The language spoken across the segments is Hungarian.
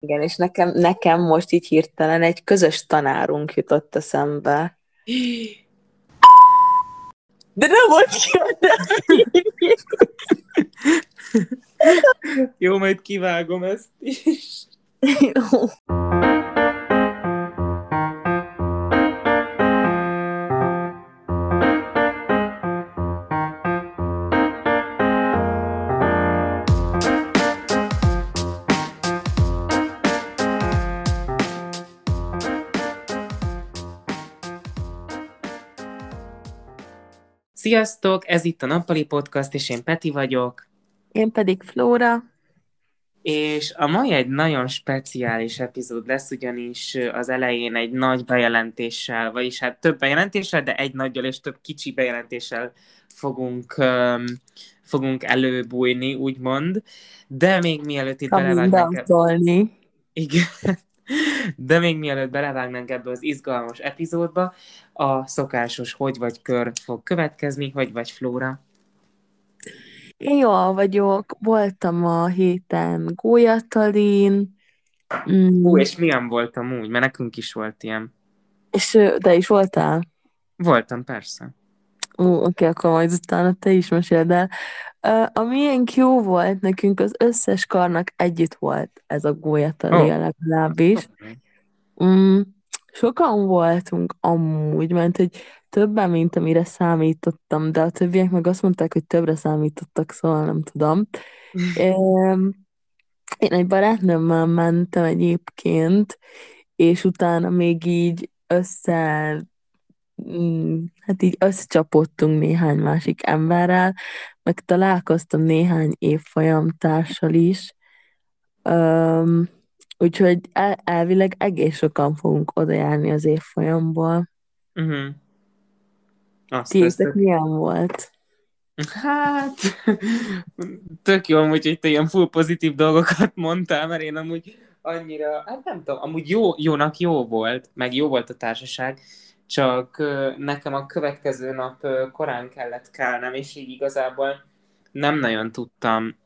Igen, és nekem, nekem most így hirtelen egy közös tanárunk jutott eszembe. De nem volt Jó, majd kivágom ezt is. Jó. Sziasztok, ez itt a Nappali Podcast, és én Peti vagyok. Én pedig Flóra. És a mai egy nagyon speciális epizód lesz, ugyanis az elején egy nagy bejelentéssel, vagyis hát több bejelentéssel, de egy nagyjal és több kicsi bejelentéssel fogunk, um, fogunk előbújni, úgymond. De még mielőtt itt belevágnánk... Igen. De még mielőtt belevágnánk ebbe az izgalmas epizódba, a szokásos hogy vagy kör fog következni, hogy vagy Flóra. Én jól vagyok, voltam a héten Gólyatalin. Mm. Hú, és milyen voltam úgy, mert nekünk is volt ilyen. És de is voltál? Voltam, persze. Ó, oké, akkor majd utána te is meséld el. Uh, a miénk jó volt, nekünk az összes karnak együtt volt ez a gólyatali oh. legalábbis. Mm, sokan voltunk amúgy, mert hogy többen, mint amire számítottam, de a többiek meg azt mondták, hogy többre számítottak, szóval nem tudom. Én egy barátnőmmel mentem egyébként, és utána még így össze hát így összecsapottunk néhány másik emberrel, meg találkoztam néhány évfolyam társal is, um, úgyhogy el, elvileg egész sokan fogunk oda járni az évfolyamból. Uh-huh. Azt Tiétek milyen volt? Hát, tök jó amúgy, hogy te ilyen full pozitív dolgokat mondtál, mert én amúgy annyira, hát nem tudom, amúgy jó, jónak jó volt, meg jó volt a társaság, csak nekem a következő nap korán kellett kelnem, és így igazából nem nagyon tudtam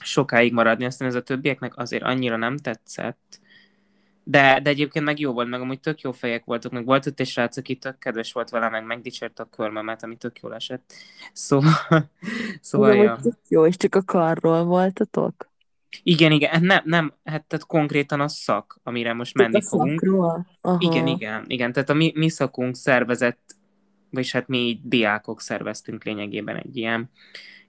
sokáig maradni, aztán ez a többieknek azért annyira nem tetszett, de, de egyébként meg jó volt, meg amúgy tök jó fejek voltak, meg volt ott egy srác, aki tök kedves volt vele, meg megdicsérte a körmemet, ami tök jól esett. Szóval, szóval ja. jó, és csak a karról voltatok? Igen, igen, hát nem, nem, hát tehát konkrétan a szak, amire most menni a fogunk. Igen, igen, igen, tehát a mi, mi szakunk szervezett, vagyis hát mi diákok szerveztünk lényegében egy ilyen,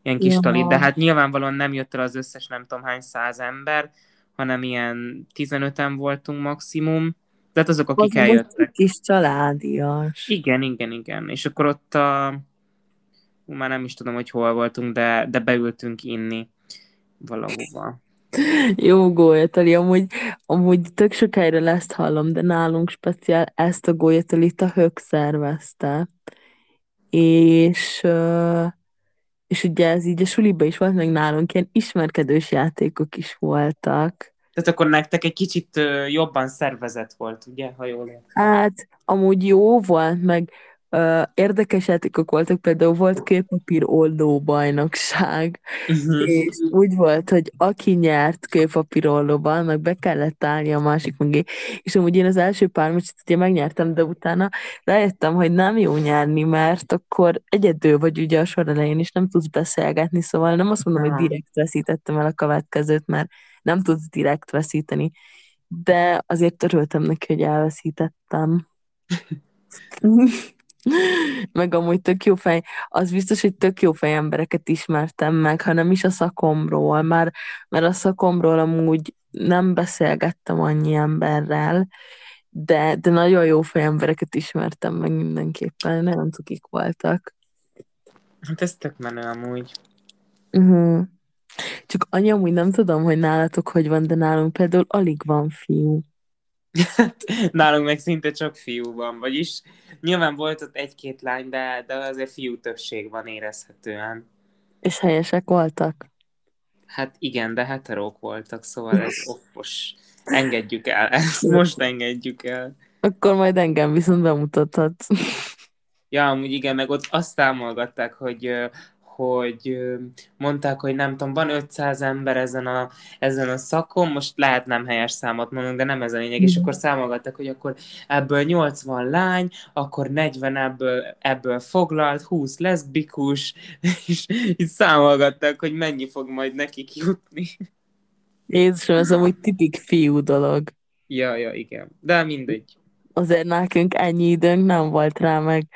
ilyen kis ja. talit, de hát nyilvánvalóan nem jött el az összes nem tudom hány száz ember, hanem ilyen 15-en voltunk maximum, tehát azok, akik az eljöttek. kis családias. Igen, igen, igen, és akkor ott a, már nem is tudom, hogy hol voltunk, de, de beültünk inni valahova. Jó gólyatali, amúgy, amúgy tök sok helyről ezt hallom, de nálunk speciál ezt a gólyatalit a hök szervezte. És, és ugye ez így a suliba is volt, meg nálunk ilyen ismerkedős játékok is voltak. Tehát akkor nektek egy kicsit jobban szervezett volt, ugye, ha jól értem? Hát, amúgy jó volt, meg érdekes játékok voltak, például volt kőpapír oldó bajnokság, uh-huh. és úgy volt, hogy aki nyert kőpapír oldóban, meg be kellett állni a másik mögé, és amúgy én az első pár meccset ugye megnyertem, de utána rájöttem, hogy nem jó nyerni, mert akkor egyedül vagy ugye a sor elején, és nem tudsz beszélgetni, szóval nem azt mondom, hogy direkt veszítettem el a következőt, mert nem tudsz direkt veszíteni, de azért örültem neki, hogy elveszítettem. meg amúgy tök jó fej, az biztos, hogy tök jó fej embereket ismertem meg, hanem is a szakomról, már, mert a szakomról amúgy nem beszélgettem annyi emberrel, de, de nagyon jó fej embereket ismertem meg mindenképpen, nagyon tukik voltak. Hát ez tök menő amúgy. Uh-huh. Csak anya, amúgy nem tudom, hogy nálatok hogy van, de nálunk például alig van fiú. Nálunk meg szinte csak fiú van, vagyis nyilván volt ott egy-két lány, de, de azért fiú többség van érezhetően. És helyesek voltak? Hát igen, de heterók voltak, szóval ez offos. Engedjük el, ezt most engedjük el. Akkor majd engem viszont bemutathatsz. Ja, amúgy igen, meg ott azt támogatták, hogy hogy mondták, hogy nem tudom, van 500 ember ezen a, ezen a szakon, most lehet nem helyes számot mondani, de nem ez a lényeg, és akkor számolgattak, hogy akkor ebből 80 lány, akkor 40 ebből, ebből foglalt, 20 leszbikus, és így számolgattak, hogy mennyi fog majd nekik jutni. Jézusom, ez amúgy tipik fiú dolog. Ja, ja, igen. De mindegy. Azért nekünk ennyi időnk nem volt rá, meg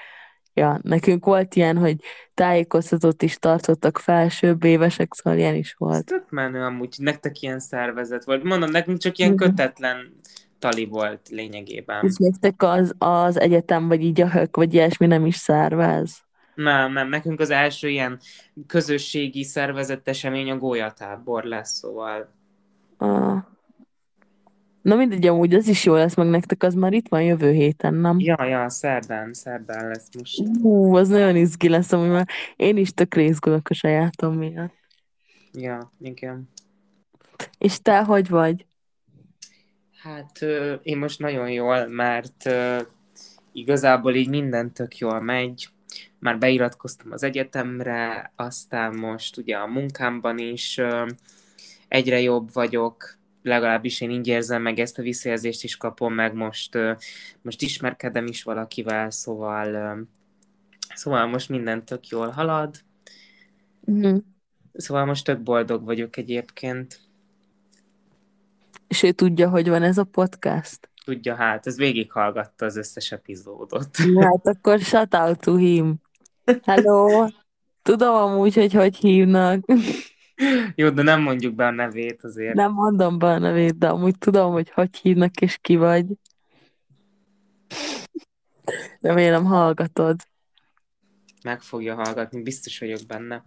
ja, nekünk volt ilyen, hogy tájékoztatót is tartottak felsőbb évesek, szóval ilyen is Ez volt. tök menő amúgy, nektek ilyen szervezet volt. Mondom, nekünk csak ilyen Mhm. kötetlen tali volt lényegében. És nektek az, az egyetem, vagy így a hök, vagy ilyesmi nem is szervez. Nem, nem, nekünk az első ilyen közösségi szervezett esemény a gólyatábor lesz, szóval Ah. Na mindegy, amúgy az is jó lesz, meg nektek az már itt van jövő héten, nem? Ja, ja, szerdán, szerdán lesz most. Ú, az nagyon izgi lesz, ami már én is tök részgulok a sajátom miatt. Ja, igen. És te hogy vagy? Hát én most nagyon jól, mert igazából így minden tök jól megy. Már beiratkoztam az egyetemre, aztán most ugye a munkámban is egyre jobb vagyok, legalábbis én így érzem, meg ezt a visszajelzést is kapom, meg most, most ismerkedem is valakivel, szóval, szóval most minden tök jól halad. Mhm. Szóval most tök boldog vagyok egyébként. És ő tudja, hogy van ez a podcast? Tudja, hát, ez végighallgatta az összes epizódot. Hát akkor shout out to him. Hello! Tudom amúgy, hogy hogy hívnak. Jó, de nem mondjuk be a nevét azért. Nem mondom be a nevét, de amúgy tudom, hogy hogy hívnak és ki vagy. Remélem hallgatod. Meg fogja hallgatni, biztos vagyok benne.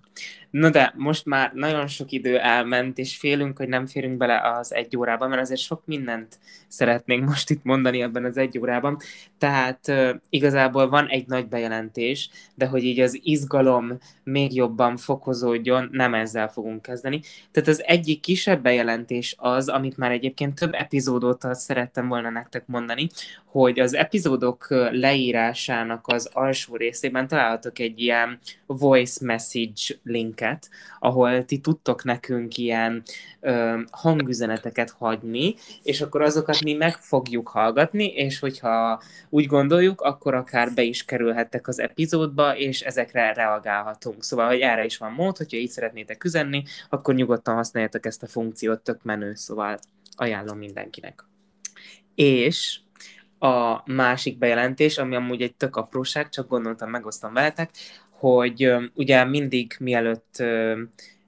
No de most már nagyon sok idő elment, és félünk, hogy nem férünk bele az egy órában, mert azért sok mindent szeretnénk most itt mondani ebben az egy órában. Tehát uh, igazából van egy nagy bejelentés, de hogy így az izgalom még jobban fokozódjon, nem ezzel fogunk kezdeni. Tehát az egyik kisebb bejelentés az, amit már egyébként több epizód óta szerettem volna nektek mondani, hogy az epizódok leírásának az alsó részében találhatok egy ilyen voice message linket, ahol ti tudtok nekünk ilyen ö, hangüzeneteket hagyni, és akkor azokat mi meg fogjuk hallgatni, és hogyha úgy gondoljuk, akkor akár be is kerülhettek az epizódba, és ezekre reagálhatunk. Szóval, hogy erre is van mód, hogyha így szeretnétek üzenni, akkor nyugodtan használjátok ezt a funkciót, tök menő, szóval ajánlom mindenkinek. És a másik bejelentés, ami amúgy egy tök apróság, csak gondoltam megosztom veletek, hogy ugye mindig mielőtt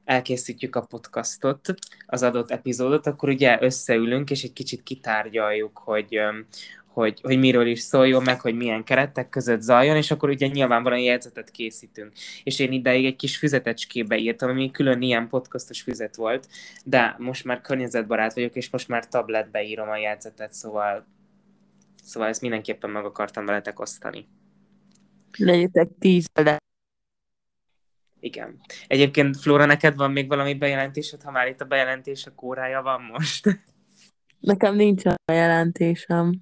elkészítjük a podcastot, az adott epizódot, akkor ugye összeülünk, és egy kicsit kitárgyaljuk, hogy, hogy, hogy miről is szóljon, meg hogy milyen keretek között zajjon, és akkor ugye nyilvánvalóan jegyzetet készítünk. És én ideig egy kis füzetecskébe írtam, ami külön ilyen podcastos füzet volt, de most már környezetbarát vagyok, és most már tabletbe írom a jegyzetet, szóval Szóval ezt mindenképpen meg akartam veletek osztani. Legyetek tíz Igen. Egyébként, Flóra, neked van még valami bejelentésed, ha már itt a bejelentések órája van most? Nekem nincs a jelentésem.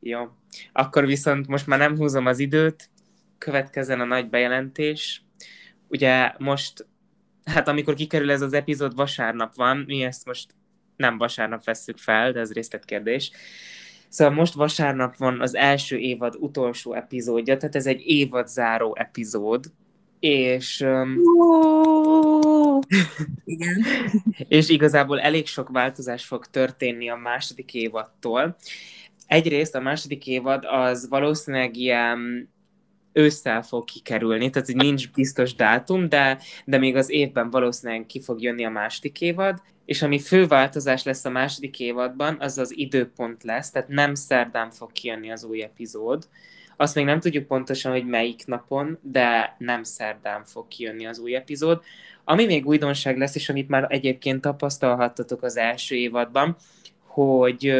Jó. Akkor viszont most már nem húzom az időt, következzen a nagy bejelentés. Ugye most, hát amikor kikerül ez az epizód, vasárnap van, mi ezt most nem vasárnap vesszük fel, de ez részletkérdés. Szóval most vasárnap van az első évad utolsó epizódja, tehát ez egy évad záró epizód, és, Igen. és igazából elég sok változás fog történni a második évadtól. Egyrészt a második évad az valószínűleg ilyen ősszel fog kikerülni, tehát nincs biztos dátum, de, de még az évben valószínűleg ki fog jönni a második évad, és ami fő változás lesz a második évadban, az az időpont lesz, tehát nem szerdán fog kijönni az új epizód. Azt még nem tudjuk pontosan, hogy melyik napon, de nem szerdán fog kijönni az új epizód. Ami még újdonság lesz, és amit már egyébként tapasztalhattatok az első évadban, hogy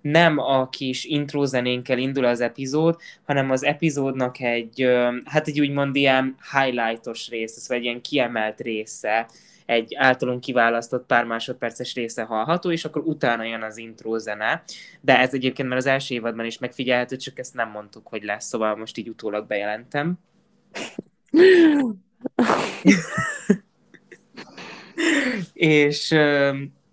nem a kis intrózenénkkel indul az epizód, hanem az epizódnak egy, hát egy úgymond ilyen highlightos része, vagy ilyen kiemelt része, egy általunk kiválasztott pár másodperces része hallható, és akkor utána jön az intro zene. De ez egyébként már az első évadban is megfigyelhető, csak ezt nem mondtuk, hogy lesz, szóval most így utólag bejelentem. és,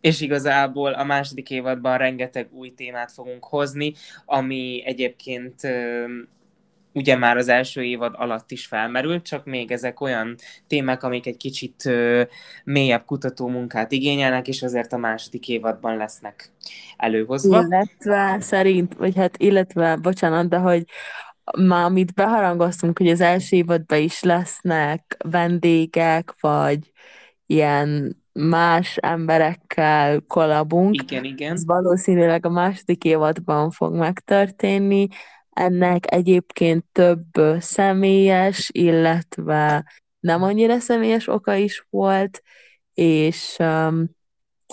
és igazából a második évadban rengeteg új témát fogunk hozni, ami egyébként ugye már az első évad alatt is felmerült, csak még ezek olyan témák, amik egy kicsit ö, mélyebb kutató munkát igényelnek, és azért a második évadban lesznek előhozva. Illetve szerint, vagy hát illetve, bocsánat, de hogy már amit beharangoztunk, hogy az első évadban is lesznek vendégek, vagy ilyen más emberekkel kolabunk. Igen, igen. Ez valószínűleg a második évadban fog megtörténni. Ennek egyébként több személyes, illetve nem annyira személyes oka is volt, és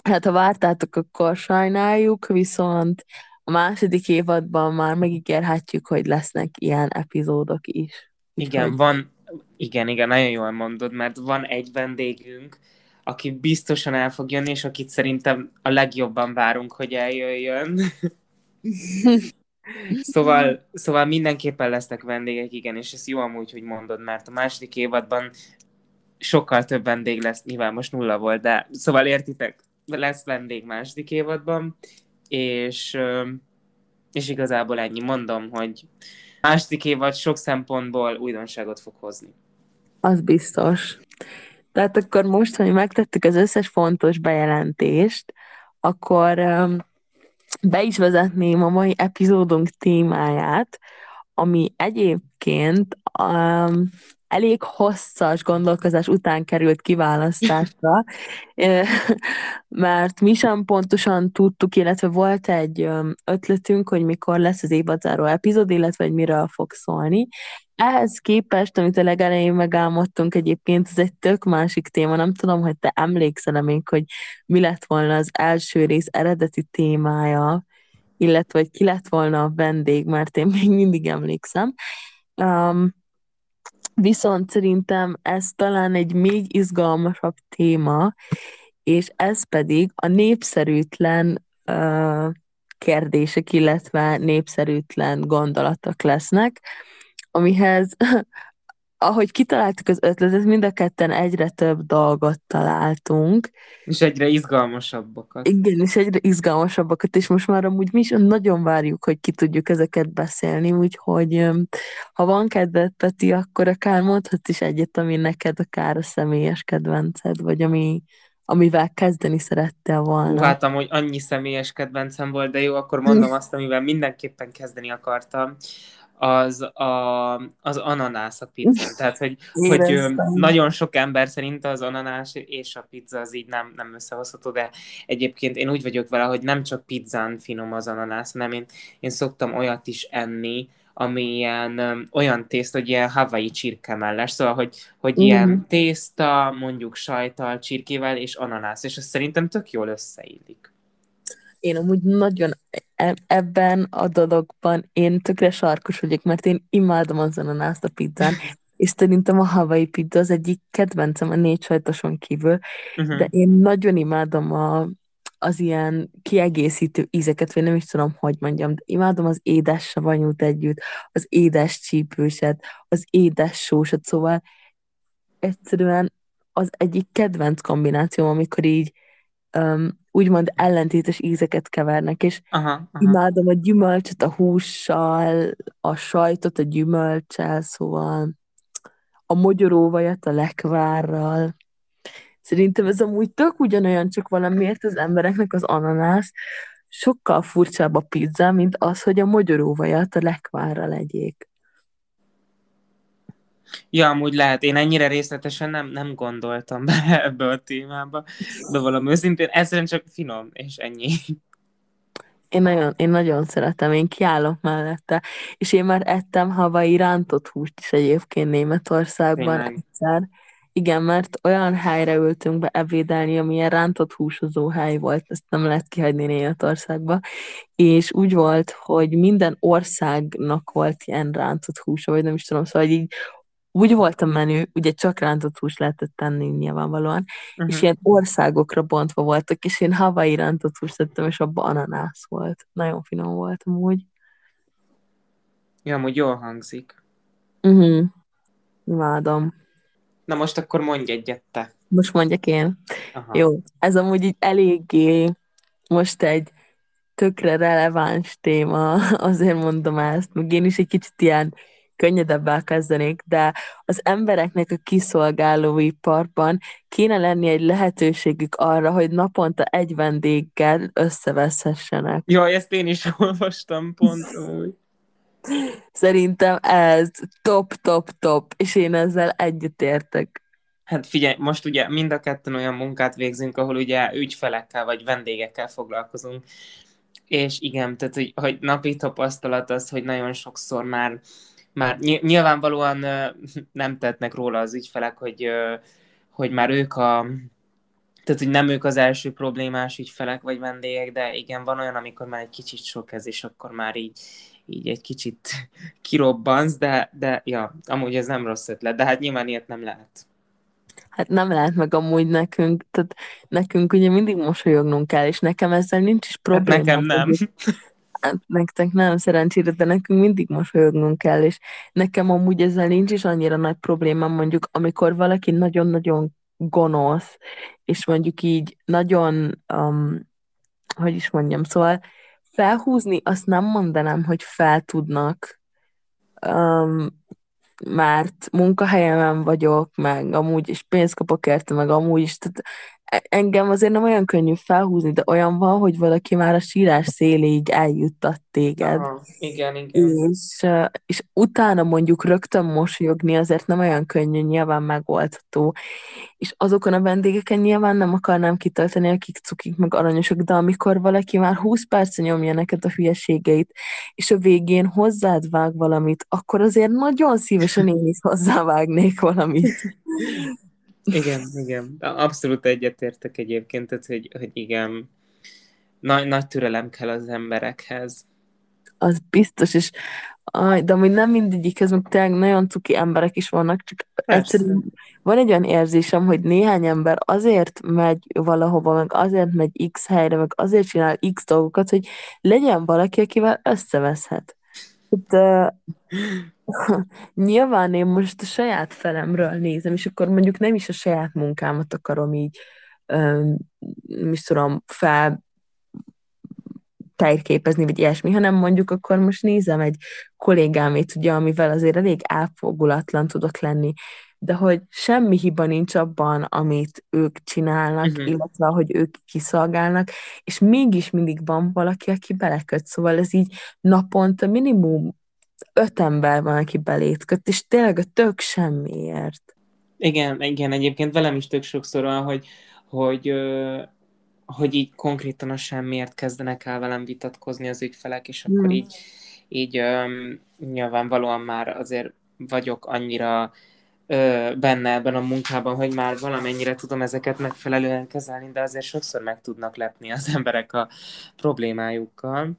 hát ha vártátok, akkor sajnáljuk, viszont a második évadban már megígérhetjük, hogy lesznek ilyen epizódok is. Igen, Úgyhogy... van, igen, igen, nagyon jól mondod, mert van egy vendégünk, aki biztosan el fog jönni, és akit szerintem a legjobban várunk, hogy eljöjjön. szóval, szóval mindenképpen lesznek vendégek, igen, és ez jó amúgy, hogy mondod, mert a második évadban sokkal több vendég lesz, nyilván most nulla volt, de szóval értitek, lesz vendég második évadban, és, és igazából ennyi. Mondom, hogy második évad sok szempontból újdonságot fog hozni. Az biztos. Tehát akkor most, hogy megtettük az összes fontos bejelentést, akkor be is vezetném a mai epizódunk témáját, ami egyébként um, elég hosszas gondolkozás után került kiválasztásra, mert mi sem pontosan tudtuk, illetve volt egy ötletünk, hogy mikor lesz az évadzáró epizód, illetve hogy miről fog szólni. Ehhez képest, amit a legelején megálmodtunk egyébként, ez egy tök másik téma, nem tudom, hogy te emlékszel még, hogy mi lett volna az első rész eredeti témája, illetve hogy ki lett volna a vendég, mert én még mindig emlékszem. Um, Viszont szerintem ez talán egy még izgalmasabb téma, és ez pedig a népszerűtlen uh, kérdések, illetve népszerűtlen gondolatok lesznek, amihez ahogy kitaláltuk az ötletet, mind a ketten egyre több dolgot találtunk. És egyre izgalmasabbakat. Igen, és egyre izgalmasabbakat, és most már amúgy mi is nagyon várjuk, hogy ki tudjuk ezeket beszélni, úgyhogy ha van kedved, Peti, akkor akár mondhat is egyet, ami neked akár a személyes kedvenced, vagy ami, amivel kezdeni szerettél volna. Hát amúgy annyi személyes kedvencem volt, de jó, akkor mondom azt, amivel mindenképpen kezdeni akartam az a, az ananász a pizza. Tehát, hogy, hogy nagyon sok ember szerint az ananász és a pizza az így nem, nem összehozható, de egyébként én úgy vagyok vele, hogy nem csak pizzán finom az ananász, hanem én, én szoktam olyat is enni, ami ilyen um, olyan tészt, hogy ilyen havai csirkemelles, szóval, hogy, hogy mm. ilyen tészta, mondjuk sajtal, csirkével és ananász, és ez szerintem tök jól összeillik. Én amúgy nagyon e, ebben a dologban én tökre sarkos vagyok, mert én imádom az ananászt a pizzán, és szerintem a havai pizza az egyik kedvencem a négy sajtoson kívül, uh-huh. de én nagyon imádom a, az ilyen kiegészítő ízeket, vagy nem is tudom, hogy mondjam, de imádom az édes savanyút együtt, az édes csípőset, az édes sósat, szóval egyszerűen az egyik kedvenc kombináció, amikor így um, úgymond ellentétes ízeket kevernek, és aha, aha. imádom a gyümölcsöt a hússal, a sajtot a gyümölcsel, szóval a mogyoróvajat a lekvárral. Szerintem ez amúgy tök ugyanolyan, csak valamiért az embereknek az ananász sokkal furcsább a pizza, mint az, hogy a mogyoróvajat a lekvárra legyék. Ja, amúgy lehet. Én ennyire részletesen nem, nem gondoltam be ebbe a témába, de valami őszintén egyszerűen csak finom, és ennyi. Én nagyon, én nagyon szeretem, én kiállok mellette. És én már ettem havai rántott húst is egyébként Németországban Tényleg. egyszer. Igen, mert olyan helyre ültünk be ebédelni, amilyen rántott húsozó hely volt, ezt nem lehet kihagyni Németországba, és úgy volt, hogy minden országnak volt ilyen rántott húsa, vagy nem is tudom, szóval így úgy volt a menü, ugye csak rántott hús lehetett tenni nyilvánvalóan, uh-huh. és mhm. ilyen országokra bontva voltak, és én havai rántott húst tettem, és abban ananász volt. Nagyon finom volt amúgy. Ja, amúgy jól hangzik. Uh-huh. Imádom. Na most akkor mondj egyet te. Most mondjak én. Aha. Jó, ez amúgy így eléggé most egy tökre releváns téma, azért mondom ezt, meg én is egy kicsit ilyen könnyedebbel kezdenék, de az embereknek a kiszolgálóiparban kéne lenni egy lehetőségük arra, hogy naponta egy vendéggel összeveszhessenek. Jaj, ezt én is olvastam pont úgy. Szerintem ez top, top, top, és én ezzel egyetértek. Hát figyelj, most ugye mind a ketten olyan munkát végzünk, ahol ugye ügyfelekkel vagy vendégekkel foglalkozunk, és igen, tehát hogy, hogy napi tapasztalat az, hogy nagyon sokszor már, már nyilvánvalóan nem tettnek róla az ügyfelek, hogy, hogy már ők a, tehát, hogy nem ők az első problémás ügyfelek vagy vendégek, de igen, van olyan, amikor már egy kicsit sok ez, és akkor már így, így egy kicsit kirobbansz, de, de ja, amúgy ez nem rossz ötlet, de hát nyilván ilyet nem lehet. Hát nem lehet meg amúgy nekünk, tehát nekünk ugye mindig mosolyognunk kell, és nekem ezzel nincs is probléma. Hát nekem nem. Hát nektek nem szerencsére, de nekünk mindig mosolyognunk kell, és nekem amúgy ezzel nincs is annyira nagy probléma, mondjuk amikor valaki nagyon-nagyon gonosz, és mondjuk így nagyon, um, hogy is mondjam, szóval felhúzni azt nem mondanám, hogy fel tudnak, um, mert munkahelyemen vagyok, meg amúgy is pénzt kapok érte, meg amúgy is, tehát engem azért nem olyan könnyű felhúzni, de olyan van, hogy valaki már a sírás széléig eljuttat téged. Aha, igen, igen. És, és utána mondjuk rögtön mosolyogni azért nem olyan könnyű, nyilván megoldható. És azokon a vendégeken nyilván nem akarnám kitölteni, akik cukik meg aranyosok, de amikor valaki már 20 perc nyomja neked a hülyeségeit, és a végén hozzád vág valamit, akkor azért nagyon szívesen én is hozzávágnék valamit. Igen, igen. Abszolút egyetértek egyébként, tehát, hogy, hogy igen, nagy, nagy türelem kell az emberekhez. Az biztos, és aj, de amúgy nem mindegyikhez, meg tényleg nagyon cuki emberek is vannak, csak Persze. egyszerűen van egy olyan érzésem, hogy néhány ember azért megy valahova, meg azért megy X helyre, meg azért csinál X dolgokat, hogy legyen valaki, akivel összeveszhet. Itt, uh, Nyilván én most a saját felemről nézem, és akkor mondjuk nem is a saját munkámat akarom így, um, is tudom, fel tejképezni, vagy ilyesmi, hanem mondjuk akkor most nézem egy kollégámét, ugye, amivel azért elég elfogulatlan tudok lenni, de hogy semmi hiba nincs abban, amit ők csinálnak, uh-huh. illetve hogy ők kiszolgálnak, és mégis mindig van valaki, aki beleköt, szóval ez így naponta minimum öt ember van, aki belét köt, és tényleg a tök semmiért. Igen, igen, egyébként velem is tök sokszor van, hogy, hogy, hogy így konkrétan a semmiért kezdenek el velem vitatkozni az ügyfelek, és akkor mm. így, így nyilvánvalóan már azért vagyok annyira benne ebben a munkában, hogy már valamennyire tudom ezeket megfelelően kezelni, de azért sokszor meg tudnak lepni az emberek a problémájukkal.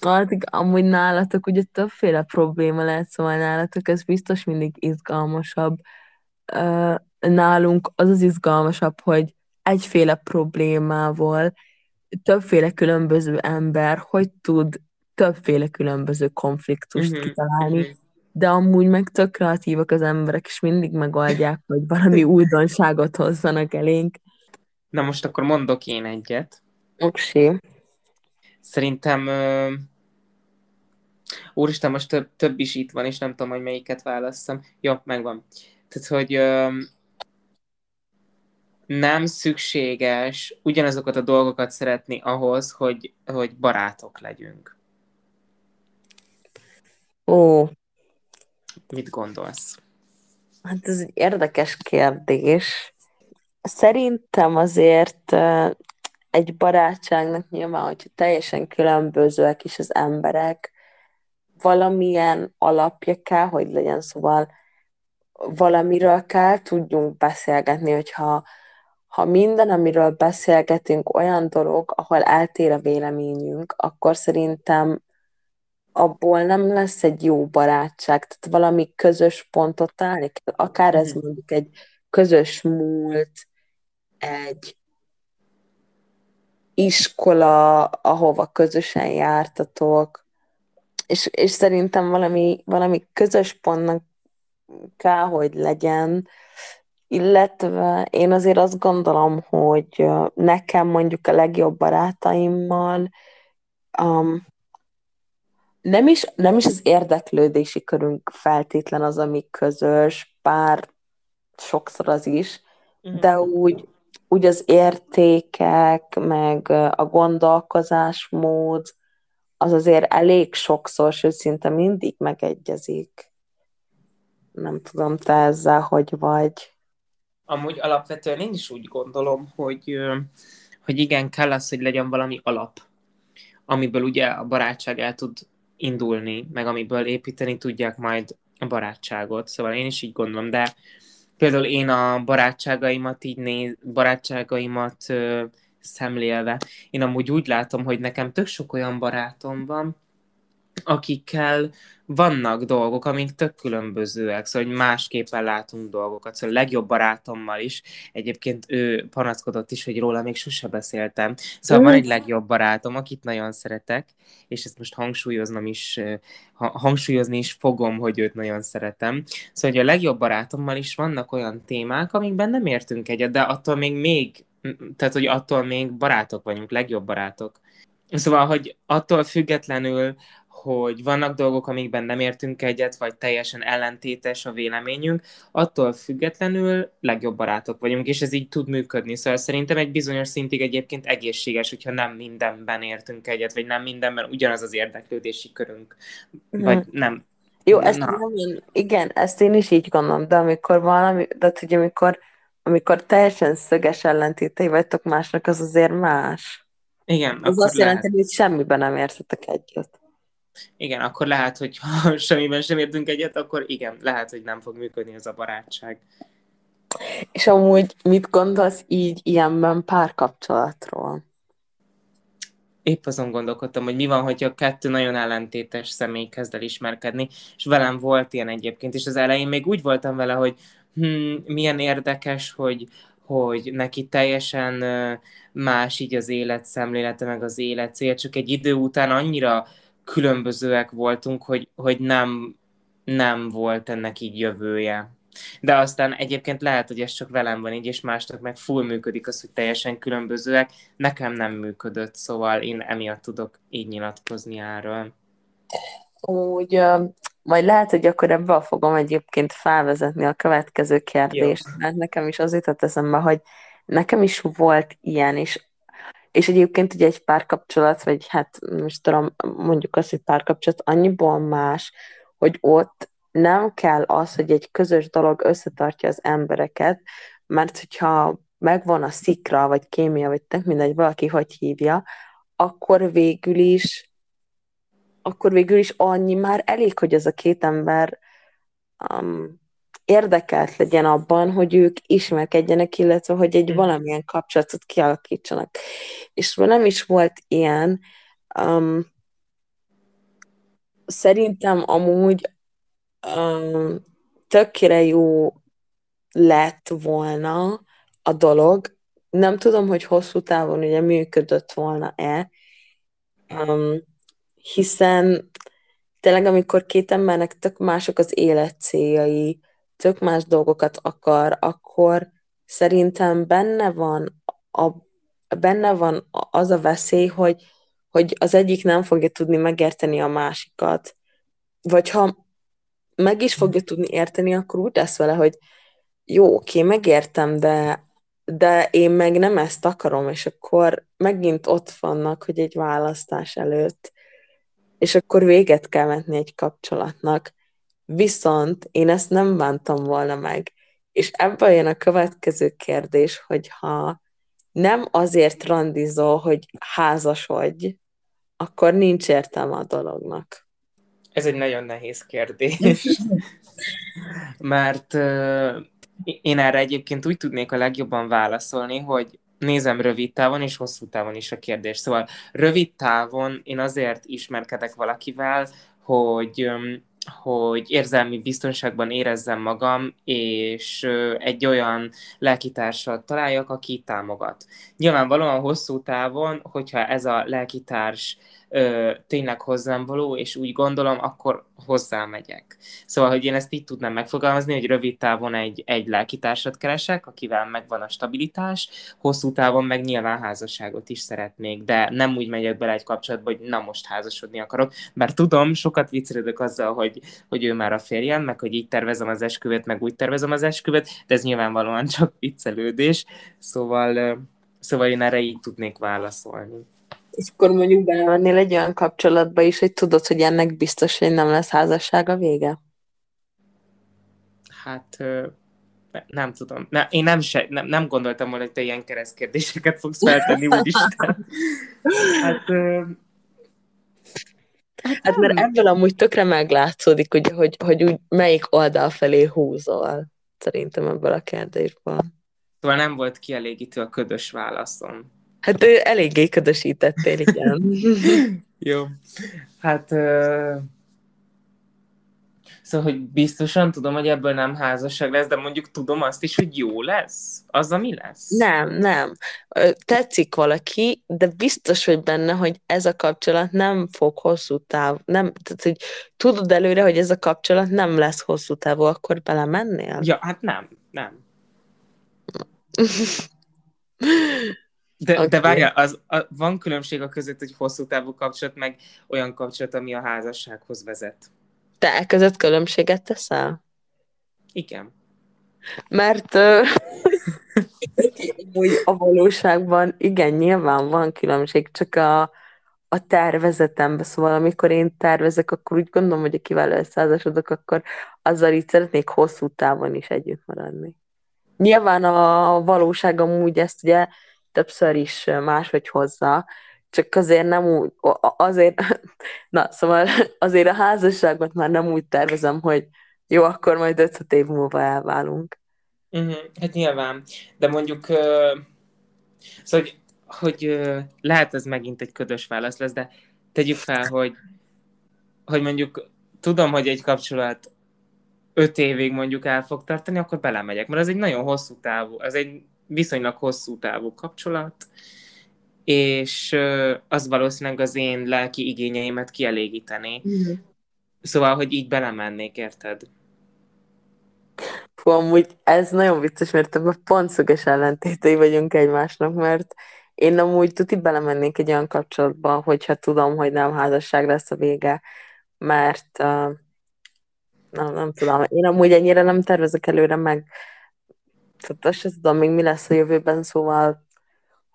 Hát amúgy nálatok ugye többféle probléma lehet, szóval nálatok ez biztos mindig izgalmasabb. Nálunk az az izgalmasabb, hogy egyféle problémával többféle különböző ember hogy tud többféle különböző konfliktust uh-huh, kitalálni, uh-huh. De amúgy meg tök kreatívak az emberek, és mindig megoldják, hogy valami újdonságot hozzanak elénk. Na most akkor mondok én egyet. Oké. Szerintem uh, Úristen, most több, több is itt van, és nem tudom, hogy melyiket válasszam. Jó, megvan. Tehát, hogy uh, nem szükséges ugyanazokat a dolgokat szeretni ahhoz, hogy, hogy barátok legyünk. Ó. Mit gondolsz? Hát ez egy érdekes kérdés. Szerintem azért egy barátságnak nyilván, hogyha teljesen különbözőek is az emberek, valamilyen alapja kell, hogy legyen, szóval valamiről kell tudjunk beszélgetni, hogyha ha minden, amiről beszélgetünk, olyan dolog, ahol eltér a véleményünk, akkor szerintem abból nem lesz egy jó barátság, tehát valami közös pontot találni kell, akár ez mhm. mondjuk egy közös múlt, egy iskola, ahova közösen jártatok, és, és szerintem valami, valami közös pontnak kell, hogy legyen, illetve én azért azt gondolom, hogy nekem mondjuk a legjobb barátaimmal um, nem is, nem is az érdeklődési körünk feltétlen az, ami közös, bár sokszor az is, de úgy, úgy az értékek, meg a gondolkozásmód, az azért elég sokszor, sőt szinte mindig megegyezik. Nem tudom, te ezzel hogy vagy. Amúgy alapvetően én is úgy gondolom, hogy, hogy igen, kell az, hogy legyen valami alap, amiből ugye a barátság el tud indulni, meg amiből építeni tudják majd a barátságot. Szóval én is így gondolom, de például én a barátságaimat így néz, barátságaimat ö, szemlélve, én amúgy úgy látom, hogy nekem tök sok olyan barátom van, akikkel vannak dolgok, amik tök különbözőek, szóval hogy másképpen látunk dolgokat. Szóval a legjobb barátommal is, egyébként ő panaszkodott is, hogy róla még sose beszéltem. Szóval mm. van egy legjobb barátom, akit nagyon szeretek, és ezt most hangsúlyoznom is, hangsúlyozni is fogom, hogy őt nagyon szeretem. Szóval, hogy a legjobb barátommal is vannak olyan témák, amikben nem értünk egyet, de attól még még, tehát, hogy attól még barátok vagyunk, legjobb barátok. Szóval, hogy attól függetlenül, hogy vannak dolgok, amikben nem értünk egyet, vagy teljesen ellentétes a véleményünk, attól függetlenül legjobb barátok vagyunk, és ez így tud működni. Szóval szerintem egy bizonyos szintig egyébként egészséges, hogyha nem mindenben értünk egyet, vagy nem mindenben ugyanaz az érdeklődési körünk, vagy hmm. nem. Jó, ezt nem, igen, ezt én is így gondolom, de amikor valami, de hogy amikor, amikor teljesen szöges ellentétei vagytok másnak, az azért más. Igen. Az azt lehet. jelenti, hogy semmiben nem értetek egyet. Igen, akkor lehet, hogy ha semmiben sem értünk egyet, akkor igen, lehet, hogy nem fog működni ez a barátság. És amúgy mit gondolsz így ilyenben párkapcsolatról? Épp azon gondolkodtam, hogy mi van, hogyha kettő nagyon ellentétes személy kezd el ismerkedni, és velem volt ilyen egyébként, és az elején még úgy voltam vele, hogy hm, milyen érdekes, hogy, hogy neki teljesen más így az életszemlélete, meg az életcél, csak egy idő után annyira különbözőek voltunk, hogy, hogy nem, nem volt ennek így jövője. De aztán egyébként lehet, hogy ez csak velem van így, és másnak meg full működik az, hogy teljesen különbözőek. Nekem nem működött, szóval én emiatt tudok így nyilatkozni erről. Úgy, majd lehet, hogy akkor ebből fogom egyébként felvezetni a következő kérdést, Jó. mert nekem is az jutott eszembe, hogy nekem is volt ilyen, és és egyébként ugye egy párkapcsolat, vagy hát most tudom, mondjuk azt, hogy párkapcsolat annyiból más, hogy ott nem kell az, hogy egy közös dolog összetartja az embereket, mert hogyha megvan a szikra, vagy kémia, vagy tök mindegy, valaki hogy hívja, akkor végül is akkor végül is annyi már elég, hogy ez a két ember um, érdekelt legyen abban, hogy ők ismerkedjenek, illetve hogy egy mm. valamilyen kapcsolatot kialakítsanak. És nem is volt ilyen, um, szerintem amúgy um, tökére jó lett volna a dolog. Nem tudom, hogy hosszú távon ugye működött volna-e, um, hiszen tényleg amikor két embernek tök mások az életcéljai, tök más dolgokat akar, akkor szerintem benne van a, benne van az a veszély, hogy, hogy az egyik nem fogja tudni megérteni a másikat. Vagy ha meg is fogja tudni érteni, akkor úgy lesz vele, hogy jó, oké, megértem, de, de én meg nem ezt akarom, és akkor megint ott vannak, hogy egy választás előtt, és akkor véget kell vetni egy kapcsolatnak. Viszont én ezt nem bántam volna meg. És ebből jön a következő kérdés, hogy ha nem azért randizol, hogy házasodj, akkor nincs értelme a dolognak. Ez egy nagyon nehéz kérdés. Mert uh, én erre egyébként úgy tudnék a legjobban válaszolni, hogy nézem rövid távon és hosszú távon is a kérdés. Szóval rövid távon én azért ismerkedek valakivel, hogy um, hogy érzelmi biztonságban érezzem magam, és egy olyan lelkitársat találjak, aki támogat. Nyilvánvalóan hosszú távon, hogyha ez a lelkitárs ö, tényleg hozzám való, és úgy gondolom, akkor hozzámegyek. Szóval, hogy én ezt így tudnám megfogalmazni, hogy rövid távon egy, egy lelkitársat keresek, akivel megvan a stabilitás, hosszú távon meg nyilván házasságot is szeretnék, de nem úgy megyek bele egy kapcsolatba, hogy na most házasodni akarok, bár tudom, sokat viccelődök azzal, hogy, hogy ő már a férjem, meg hogy így tervezem az esküvőt, meg úgy tervezem az esküvőt, de ez nyilvánvalóan csak viccelődés, szóval, szóval én erre így tudnék válaszolni. És akkor mondjuk belemennél egy olyan kapcsolatba is, hogy tudod, hogy ennek biztos, hogy nem lesz házasság a vége? Hát nem tudom. Ne, én nem, se, nem, nem gondoltam volna, hogy te ilyen keresztkérdéseket fogsz feltenni, úristen. Hát, Hát mert ebből amúgy tökre meglátszódik, ugye, hogy, hogy úgy melyik oldal felé húzol, szerintem ebből a kérdésből. Szóval nem volt kielégítő a ködös válaszom. Hát ő eléggé ködösítettél, igen. Jó. Hát... Uh... Szóval, hogy biztosan tudom, hogy ebből nem házasság lesz, de mondjuk tudom azt is, hogy jó lesz. Az, ami lesz. Nem, nem. Tetszik valaki, de biztos vagy benne, hogy ez a kapcsolat nem fog hosszú táv. Nem, tehát, hogy tudod előre, hogy ez a kapcsolat nem lesz hosszú távú, akkor belemennél? Ja, hát nem, nem. De, okay. de várjál, az, a, van különbség a között, hogy hosszú távú kapcsolat, meg olyan kapcsolat, ami a házassághoz vezet. Te e között különbséget teszel? Igen. Mert uh, a valóságban igen, nyilván van különbség, csak a, a tervezetemben, szóval amikor én tervezek, akkor úgy gondolom, hogy akivel összeházasodok, akkor azzal így szeretnék hosszú távon is együtt maradni. Nyilván a valóság amúgy ezt ugye többször is máshogy hozza, csak azért nem úgy, azért, na, szóval azért a házasságot már nem úgy tervezem, hogy jó, akkor majd 5 év múlva elválunk. Uh-huh. Hát nyilván, de mondjuk, uh, szóval, hogy, hogy uh, lehet ez megint egy ködös válasz lesz, de tegyük fel, hogy, hogy mondjuk tudom, hogy egy kapcsolat öt évig mondjuk el fog tartani, akkor belemegyek, mert ez egy nagyon hosszú távú, ez egy viszonylag hosszú távú kapcsolat, és az valószínűleg az én lelki igényeimet kielégíteni. Mm. Szóval, hogy így belemennék, érted? Fú, amúgy ez nagyon vicces, mert ebben pont szöges ellentétei vagyunk egymásnak, mert én amúgy tuti belemennék egy olyan kapcsolatba, hogyha tudom, hogy nem házasság lesz a vége, mert uh, nem, nem tudom, én amúgy ennyire nem tervezek előre meg, tehát azt sem tudom még mi lesz a jövőben, szóval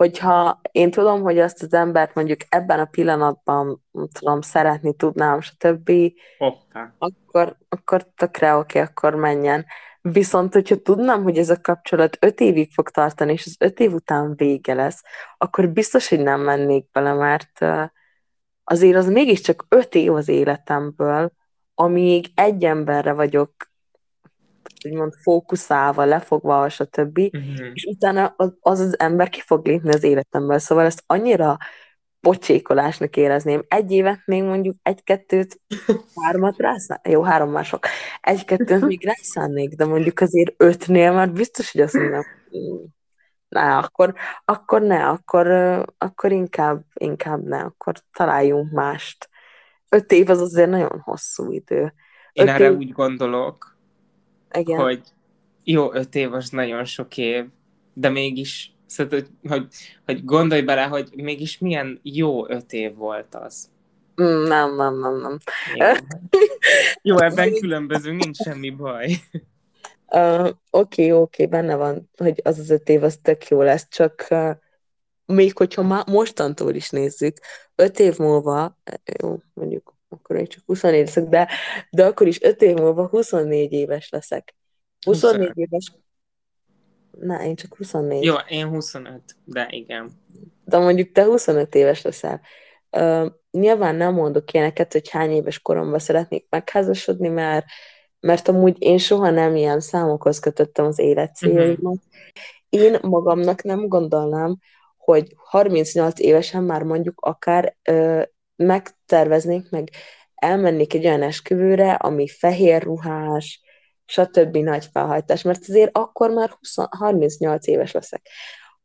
hogyha én tudom, hogy azt az embert mondjuk ebben a pillanatban tudom, szeretni tudnám, stb., Hoppá. akkor, akkor tökre oké, okay, akkor menjen. Viszont, hogyha tudnám, hogy ez a kapcsolat öt évig fog tartani, és az öt év után vége lesz, akkor biztos, hogy nem mennék bele, mert azért az mégiscsak öt év az életemből, amíg egy emberre vagyok úgymond fókuszálva, lefogva, stb. Uh-huh. És utána az, az az ember ki fog lépni az életemből. Szóval ezt annyira pocsékolásnak érezném. Egy évet még mondjuk egy-kettőt, hármat rászánnék. Jó, három mások. Egy-kettőt még rászánnék, de mondjuk azért ötnél már biztos, hogy azt mondom, ne, akkor, akkor ne, akkor, akkor inkább, inkább ne, akkor találjunk mást. Öt év az azért nagyon hosszú idő. Én erre év... úgy gondolok, igen. hogy jó, öt év az nagyon sok év, de mégis, szóval, hogy, hogy, hogy gondolj bele, hogy mégis milyen jó öt év volt az. Mm, nem, nem, nem, nem. Jó, ebben különbözünk, nincs semmi baj. Uh, oké, okay, oké, okay, benne van, hogy az az öt év az tök jó lesz, csak uh, még hogyha má, mostantól is nézzük, öt év múlva, jó, mondjuk akkor én csak 24 leszek, de, de akkor is 5 év múlva 24 éves leszek. 24 25. éves. Na, én csak 24. Jó, én 25, de igen. De mondjuk te 25 éves leszel. Uh, nyilván nem mondok ilyeneket, hogy hány éves koromban szeretnék megházasodni, mert, mert amúgy én soha nem ilyen számokhoz kötöttem az életcéljaimat. Uh-huh. Én magamnak nem gondolnám, hogy 38 évesen már mondjuk akár uh, megterveznék, meg elmennék egy olyan esküvőre, ami fehér ruhás, stb. nagy felhajtás, mert azért akkor már 20, 38 éves leszek.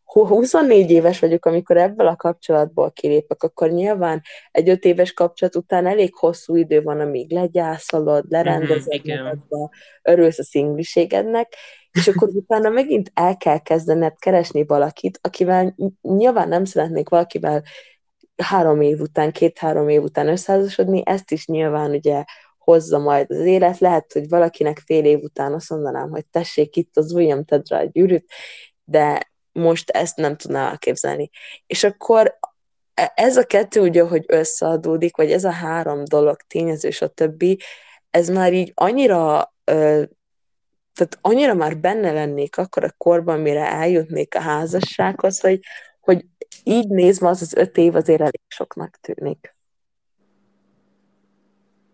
ha 24 éves vagyok, amikor ebből a kapcsolatból kilépek, akkor nyilván egy öt éves kapcsolat után elég hosszú idő van, amíg legyászolod, lerendezed Mhm, igen. magadba, örülsz a szingliségednek, és akkor utána megint el kell kezdened keresni valakit, akivel nyilván nem szeretnék valakivel három év után, két-három év után összeházasodni, ezt is nyilván ugye hozza majd az élet. Lehet, hogy valakinek fél év után azt mondanám, hogy tessék itt az ujjam, tedd rá a gyűrűt, de most ezt nem tudná elképzelni. És akkor e- ez a kettő ugye, hogy összeadódik, vagy ez a három dolog, tényező, és a többi, ez már így annyira tehát annyira már benne lennék akkor a korban, mire eljutnék a házassághoz, hogy, hogy így nézve az az öt év azért elég soknak tűnik.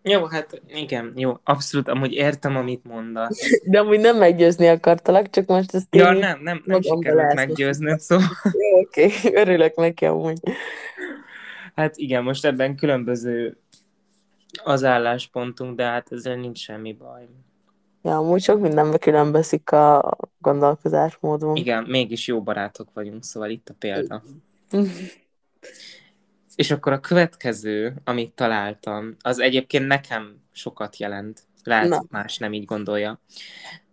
Jó, hát igen, jó, abszolút, amúgy értem, amit mondasz. De amúgy nem meggyőzni akartalak, csak most ezt Ja, nem, nem, nem sikerült meggyőznöd, szóval Jó, oké, örülök neki amúgy. hát igen, most ebben különböző az álláspontunk, de hát ezzel nincs semmi baj. Ja, amúgy sok mindenbe különbözik a gondolkozásmódunk. Igen, mégis jó barátok vagyunk, szóval itt a példa. És akkor a következő, amit találtam, az egyébként nekem sokat jelent. Lehet, Na. Más nem így gondolja.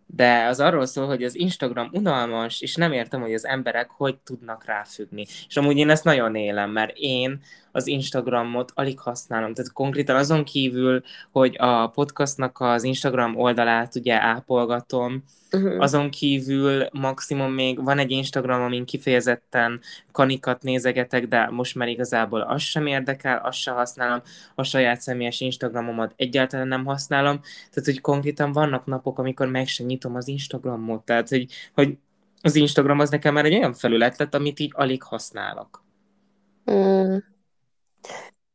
De az arról szól, hogy az Instagram unalmas, és nem értem, hogy az emberek hogy tudnak ráfüggni. És amúgy én ezt nagyon élem, mert én az Instagramot alig használom. Tehát konkrétan azon kívül, hogy a podcastnak az Instagram oldalát ugye ápolgatom, Mhm. azon kívül maximum még van egy Instagram, amin kifejezetten kanikat nézegetek, de most már igazából az sem érdekel, azt sem használom, a saját személyes Instagramomat egyáltalán nem használom, tehát hogy konkrétan vannak napok, amikor meg sem nyitom az Instagramot, tehát hogy, hogy az Instagram az nekem már egy olyan felület lett, amit így alig használok. Mm.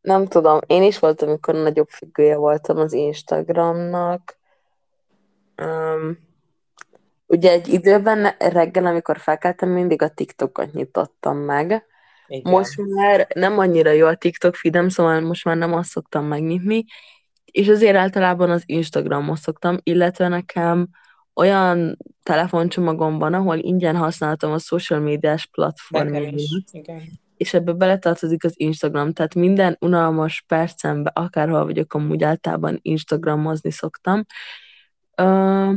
Nem tudom, én is voltam, amikor nagyobb függője voltam az Instagramnak. Um, ugye egy időben reggel, amikor felkeltem, mindig a TikTokot nyitottam meg. Igen. Most már nem annyira jó a TikTok feedem, szóval most már nem azt szoktam megnyitni, és azért általában az Instagramot szoktam, illetve nekem olyan telefoncsomagom van, ahol ingyen használtam a social médiás igen. És ebbe beletartozik az Instagram, tehát minden unalmas percembe, akárhol vagyok, amúgy általában Instagramozni szoktam. Ö,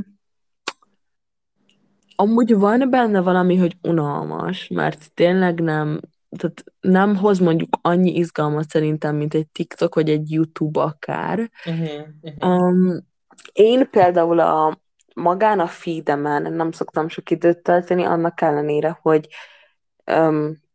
amúgy van benne valami, hogy unalmas, mert tényleg nem, tehát nem hoz mondjuk annyi izgalmat szerintem, mint egy TikTok vagy egy YouTube akár. Uh-huh, uh-huh. Um, én például a magán a feedemen nem szoktam sok időt tölteni, annak ellenére, hogy um,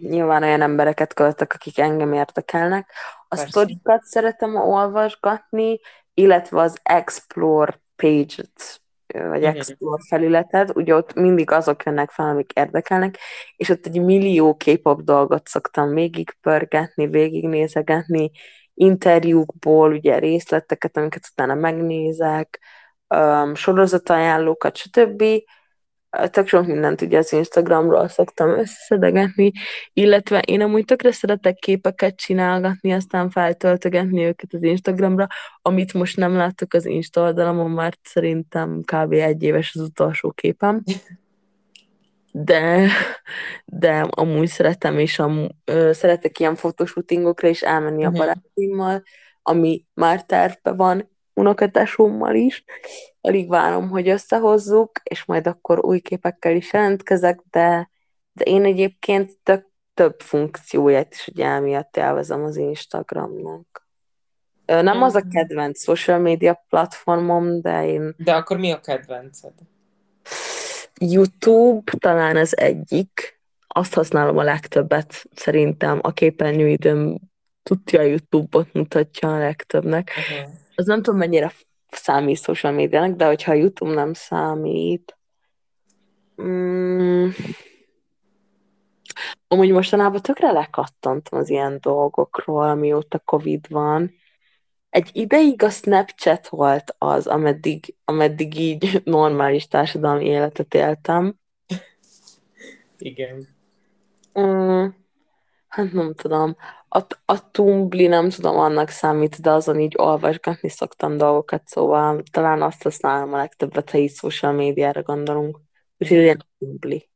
nyilván olyan embereket költök, akik engem érdekelnek. A sztorikat szeretem olvasgatni, illetve az Explore page-et, vagy. Explore felületet, ugye ott mindig azok jönnek fel, amik érdekelnek, és ott egy millió K-pop dolgot szoktam végigpörgetni, végignézegetni, interjúkból, ugye részleteket, amiket utána megnézek, um, sorozatajánlókat, stb. Tök sok mindent ugye az Instagramról szoktam összeszedegetni, illetve én amúgy tökre szeretek képeket csinálgatni, aztán feltöltögetni őket az Instagramra, amit most nem láttok az Insta oldalamon, mert szerintem kb. egy éves az utolsó képem. De, de amúgy szeretem, és amúgy, ö, szeretek ilyen fotoshootingokra is elmenni a Mhm. barátaimmal, ami már tervben van, unokatásommal is. Alig várom, hogy összehozzuk, és majd akkor új képekkel is jelentkezek, de, de én egyébként tök, több funkcióját is ugye emiatt élvezem az Instagramnak. Nem az a Mhm. kedvenc social media platformom, de én De akkor mi a kedvenced? YouTube talán az egyik. Azt használom a legtöbbet, szerintem a képernyőidőm tudja a YouTube-ot mutatja a legtöbbnek. Uh-huh. Az nem tudom, mennyire számít social médiának, de hogyha a YouTube nem számít, mm, amúgy mostanában tökre lekattantam az ilyen dolgokról, amióta Covid van. Egy ideig a Snapchat volt az, ameddig, ameddig így normális társadalmi életet éltem. Igen. Mm, hát nem tudom. A, a Tumblr nem tudom, annak számít, de azon így olvasgatni szoktam dolgokat, szóval talán azt használom a legtöbbet, ha így social médiára gondolunk. Úgyhogy ilyen Tumblr.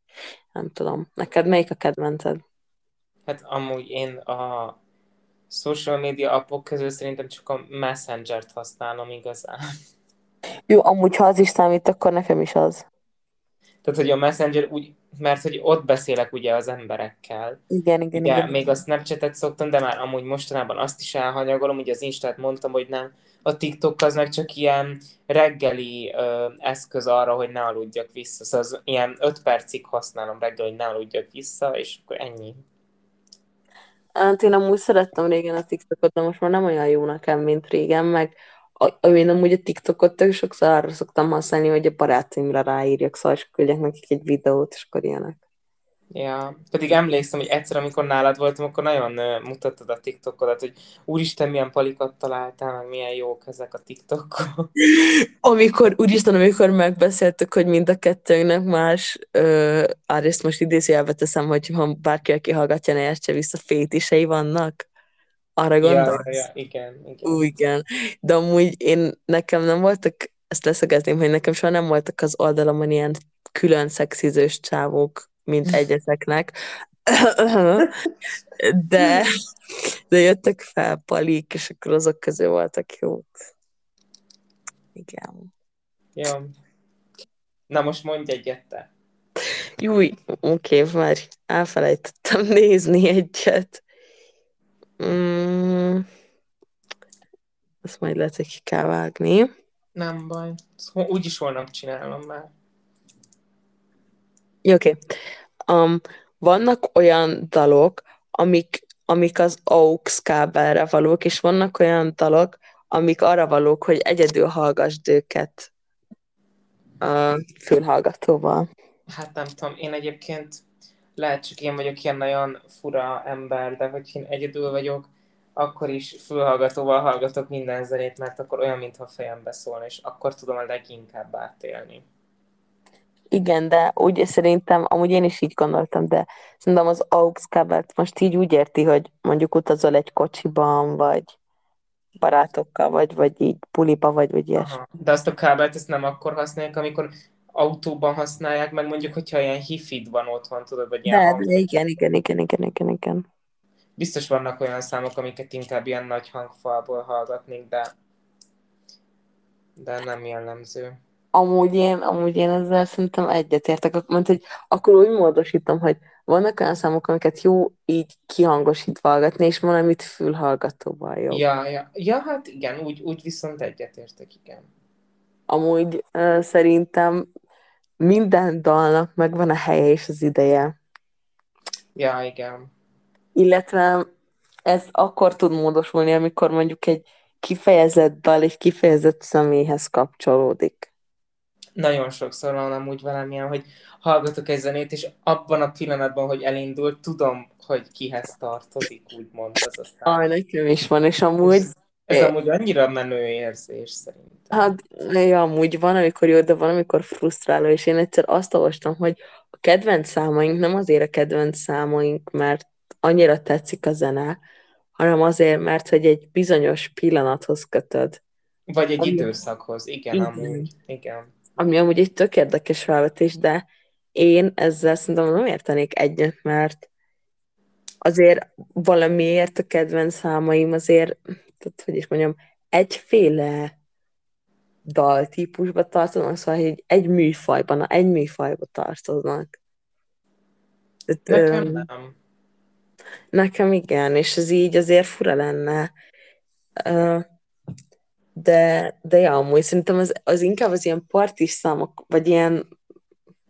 nem tudom. Neked melyik a kedvenced? Hát amúgy én a social media appok közül szerintem csak a Messenger-t használom igazán. Jó, amúgy ha az is számít, akkor nekem is az. Tehát, hogy a Messenger úgy, mert hogy ott beszélek ugye az emberekkel. Igen, igen, ugye, igen. még a Snapchat-et szoktam, de már amúgy mostanában azt is elhanyagolom, ugye az Instát mondtam, hogy nem. A TikTok az meg csak ilyen reggeli ö, eszköz arra, hogy ne aludjak vissza. Szóval az ilyen 5 percig használom reggel, hogy ne aludjak vissza, és akkor ennyi. Hát én amúgy szerettem régen a TikTokot, de most már nem olyan jó nekem, mint régen, meg én amúgy a TikTokot tök sokszor arra szoktam használni, hogy a barátaimra ráírjak, szóval és küldjek nekik egy videót, és akkor ilyenek. Ja, pedig emlékszem, hogy egyszer, amikor nálad voltam, akkor nagyon mutattad a TikTokodat, hogy úristen, milyen palikat találtál, meg milyen jók ezek a TikTokok. Amikor, úristen, amikor megbeszéltük, hogy mind a kettőnknek más, uh, ezt most idézőjelbe teszem, hogy ha bárki, aki hallgatja, ne értse vissza, fétisei vannak. Arra gondolsz? Ja, ja, igen, igen. Ú, igen. De amúgy én, nekem nem voltak, ezt leszögezném, hogy nekem soha nem voltak az oldalamon ilyen külön szexizős csávók, mint egyezeknek. De, de jöttek fel palik, és akkor azok közül voltak jók. Igen. Jó. Na most mondj egyet te. Júj, oké, okay, már elfelejtettem nézni egyet. Mm, azt majd lehet, hogy ki kell vágni. Nem baj. Úgy is holnap csinálom már. Oké. Okay. Um, vannak olyan dalok, amik, amik az AUX kábelre valók, és vannak olyan dalok, amik arra valók, hogy egyedül hallgassd őket uh, fülhallgatóval. Hát nem tudom, én egyébként lehet csak én vagyok ilyen nagyon fura ember, de hogy én egyedül vagyok, akkor is fülhallgatóval hallgatok minden zenét, mert akkor olyan, mintha fejembe szólna, és akkor tudom a leginkább átélni. Igen, de úgy szerintem, amúgy én is így gondoltam, de szerintem az AUX kábelt most így úgy érti, hogy mondjuk utazol egy kocsiban, vagy barátokkal, vagy, vagy így puliba, vagy, vagy ilyesmi. De azt a kábelt ezt nem akkor használják, amikor autóban használják, meg mondjuk, hogyha ilyen hifid van otthon, tudod, vagy ilyen de, de igen, igen, igen, igen, igen, igen. Biztos vannak olyan számok, amiket inkább ilyen nagy hangfalból hallgatnék, de de nem jellemző. Amúgy én, amúgy én ezzel szerintem egyetértek, mert hogy akkor úgy módosítom, hogy vannak olyan számok, amiket jó így kihangosítva hallgatni, és van, amit fülhallgatóval jó. Ja, ja, ja, hát igen, úgy, úgy viszont egyetértek, igen. Amúgy uh, szerintem minden dalnak megvan a helye és az ideje. Ja, igen. Illetve ez akkor tud módosulni, amikor mondjuk egy kifejezett dal egy kifejezett személyhez kapcsolódik. Nagyon sokszor van amúgy velem ilyen, hogy hallgatok egy zenét, és abban a pillanatban, hogy elindult, tudom, hogy kihez tartozik, úgymond az a szám. Aj, nekem is van, és amúgy... Ez, ez amúgy annyira menő érzés szerintem. Hát, ja, amúgy van, amikor jó, de van, amikor frusztráló, és én egyszer azt olvastam, hogy a kedvenc számaink nem azért a kedvenc számaink, mert annyira tetszik a zene, hanem azért, mert hogy egy bizonyos pillanathoz kötöd. Vagy egy ami... időszakhoz, igen, igen, amúgy. Igen. Ami amúgy egy tök érdekes felvetés, de én ezzel szerintem nem értenék egyet, mert azért valamiért a kedvenc számaim azért, tehát hogy is mondjam, egyféle daltípusba tartoznak, szóval egy, egy műfajban, egy műfajba tartoznak. Tehát, Nekem öm, nem. Nekem igen, és ez így azért fura lenne. De, de ja, amúgy szerintem az, az inkább az ilyen partis számok, vagy ilyen,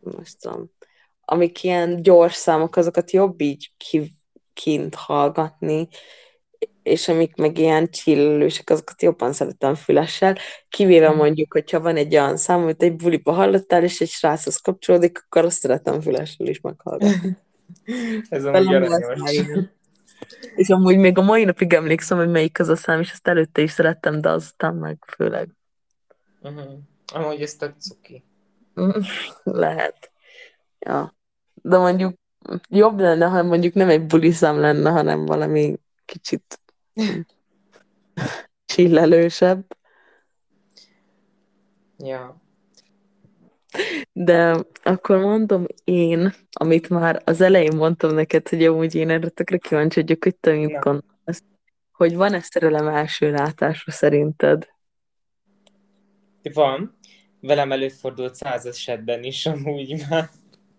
most tudom, amik ilyen gyors számok, azokat jobb így ki, kint hallgatni, és amik meg ilyen csillősek, azokat jobban szeretem fülessel, kivéve mhm. mondjuk, hogyha van egy olyan szám, amit egy buliba hallottál, és egy sráchoz kapcsolódik, akkor azt szeretem fülessel is meghallgatni. Ez amúgy aranyos. És amúgy még a mai napig emlékszem, hogy melyik az a szám, és ezt előtte is szerettem, de aztán meg főleg. Uh-huh. Amúgy ez tök cuki. Lehet. Ja. De mondjuk jobb lenne, ha mondjuk nem egy buliszám lenne, hanem valami kicsit csillelősebb. Ja. De akkor mondom én, amit már az elején mondtam neked, hogy amúgy én erre tökre kíváncsi vagyok, hogy te mit gondolsz. Hogy van ezt szerelem első látásra szerinted? Van. Velem előfordult száz esetben is amúgy már.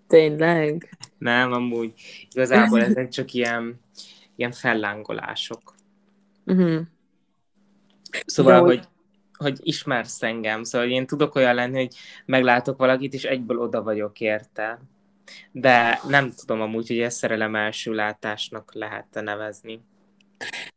Tényleg? Nem, amúgy. Igazából ezek csak ilyen, ilyen fellángolások. Uh-huh. Szóval, Jó. hogy, hogy ismersz engem, szóval én tudok olyan lenni, hogy meglátok valakit, és egyből oda vagyok érte. De nem tudom amúgy, hogy ezt szerelem első látásnak lehet nevezni.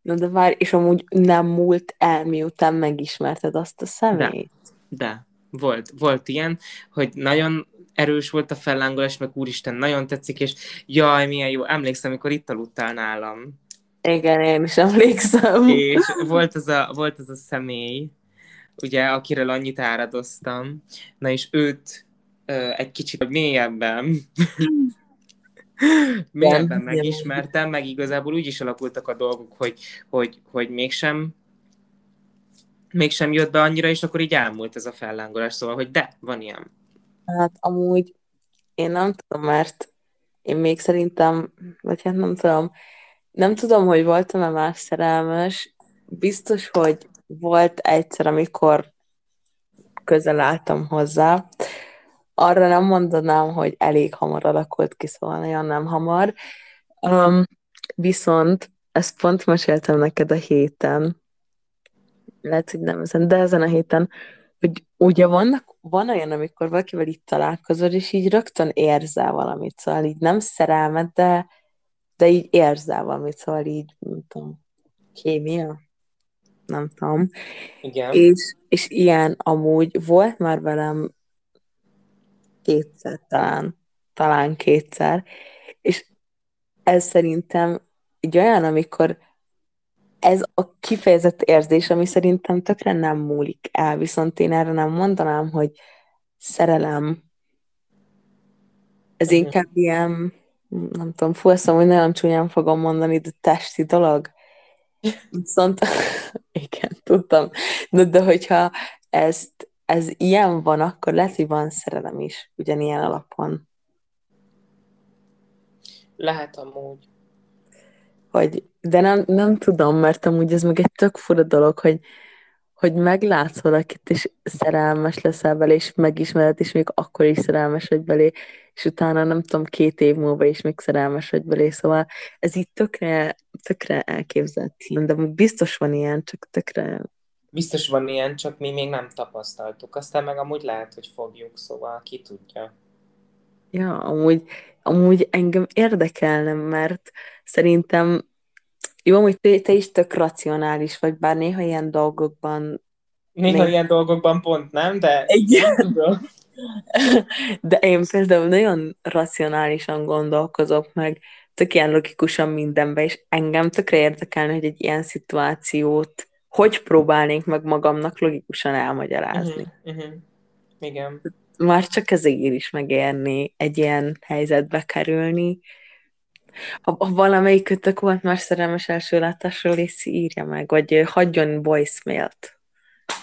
Na de várj, és amúgy nem múlt el, miután megismerted azt a személyt? De, de. Volt, volt ilyen, hogy nagyon erős volt a fellángolás, meg úristen, nagyon tetszik, és jaj, milyen jó, emlékszem, amikor itt aludtál nálam. Igen, én is emlékszem. És volt az a, volt az a személy, ugye, akiről annyit áradoztam, na és őt ö, egy kicsit mélyebben mélyebben megismertem, meg igazából úgy is alakultak a dolgok, hogy, hogy, hogy mégsem mégsem jött be annyira, és akkor így elmúlt ez a fellángolás, szóval, hogy de, van ilyen. Hát amúgy én nem tudom, mert én még szerintem, vagy hát nem tudom, nem tudom, hogy voltam-e más szerelmes, biztos, hogy volt egyszer, amikor közel álltam hozzá. Arra nem mondanám, hogy elég hamar alakult ki, szóval nagyon nem hamar. Um, viszont ezt pont meséltem neked a héten, lehet, hogy nem ezen, de ezen a héten, hogy ugye vannak, van olyan, amikor valakivel itt találkozol, és így rögtön érzel valamit, szóval így nem szerelmet, de, de így érzel valamit, szóval így, nem tudom, kémia? Nem tudom. Igen. És, és ilyen amúgy volt már velem kétszer talán, talán kétszer, és ez szerintem egy olyan, amikor ez a kifejezett érzés, ami szerintem tökre nem múlik el, viszont én erre nem mondanám, hogy szerelem. Ez uh-huh. inkább ilyen, nem tudom, fú, azt hogy nagyon csúnyán fogom mondani, de testi dolog. Viszont, igen, tudtam. De, de hogyha ezt, ez ilyen van, akkor lehet, hogy van szerelem is, ugyanilyen alapon. Lehet amúgy hogy, de nem, nem tudom, mert amúgy ez meg egy tök fura dolog, hogy, hogy meglátsz valakit, és szerelmes leszel belé, és megismered, és még akkor is szerelmes vagy belé, és utána nem tudom, két év múlva is még szerelmes vagy belé, szóval ez így tökre, tökre elképzelhetetlen, de biztos van ilyen, csak tökre... Biztos van ilyen, csak mi még nem tapasztaltuk, aztán meg amúgy lehet, hogy fogjuk, szóval ki tudja. Ja, amúgy, amúgy engem érdekelne, mert szerintem jó, hogy te, te is tök racionális vagy, bár néha ilyen dolgokban... Néha még... ilyen dolgokban pont nem, de igen. De én például nagyon racionálisan gondolkozok, meg tök ilyen logikusan mindenbe, és engem tökre érdekelne, hogy egy ilyen szituációt hogy próbálnék meg magamnak logikusan elmagyarázni. Uh-huh, uh-huh. Igen már csak ezért is megérni egy ilyen helyzetbe kerülni. Ha, ha valamelyikötök volt már szerelmes első látásról, és írja meg, vagy hagyjon voicemail-t.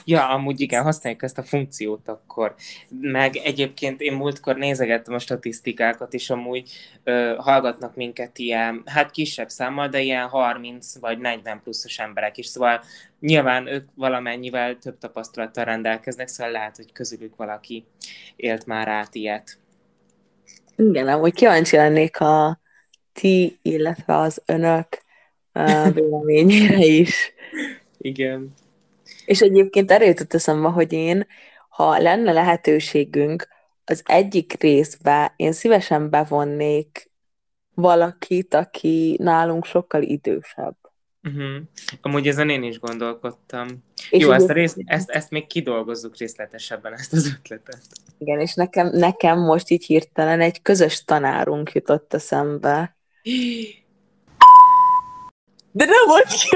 Ja, amúgy igen, használjuk ezt a funkciót akkor. Meg egyébként én múltkor nézegettem a statisztikákat, és amúgy ö, hallgatnak minket ilyen, hát kisebb számmal, de ilyen 30 vagy 40 pluszos emberek is, szóval nyilván ők valamennyivel több tapasztalattal rendelkeznek, szóval lehet, hogy közülük valaki élt már át ilyet. Igen, amúgy kíváncsi lennék a ti, illetve az önök uh, véleményére is. Igen. És egyébként erre jutott eszembe, hogy én, ha lenne lehetőségünk, az egyik részbe én szívesen bevonnék valakit, aki nálunk sokkal idősebb. Uh-huh. Amúgy ezen én is gondolkodtam. És Jó, ezt, a rész, ezt, ezt még kidolgozzuk részletesebben, ezt az ötletet. Igen, és nekem, nekem most így hirtelen egy közös tanárunk jutott eszembe. De nem most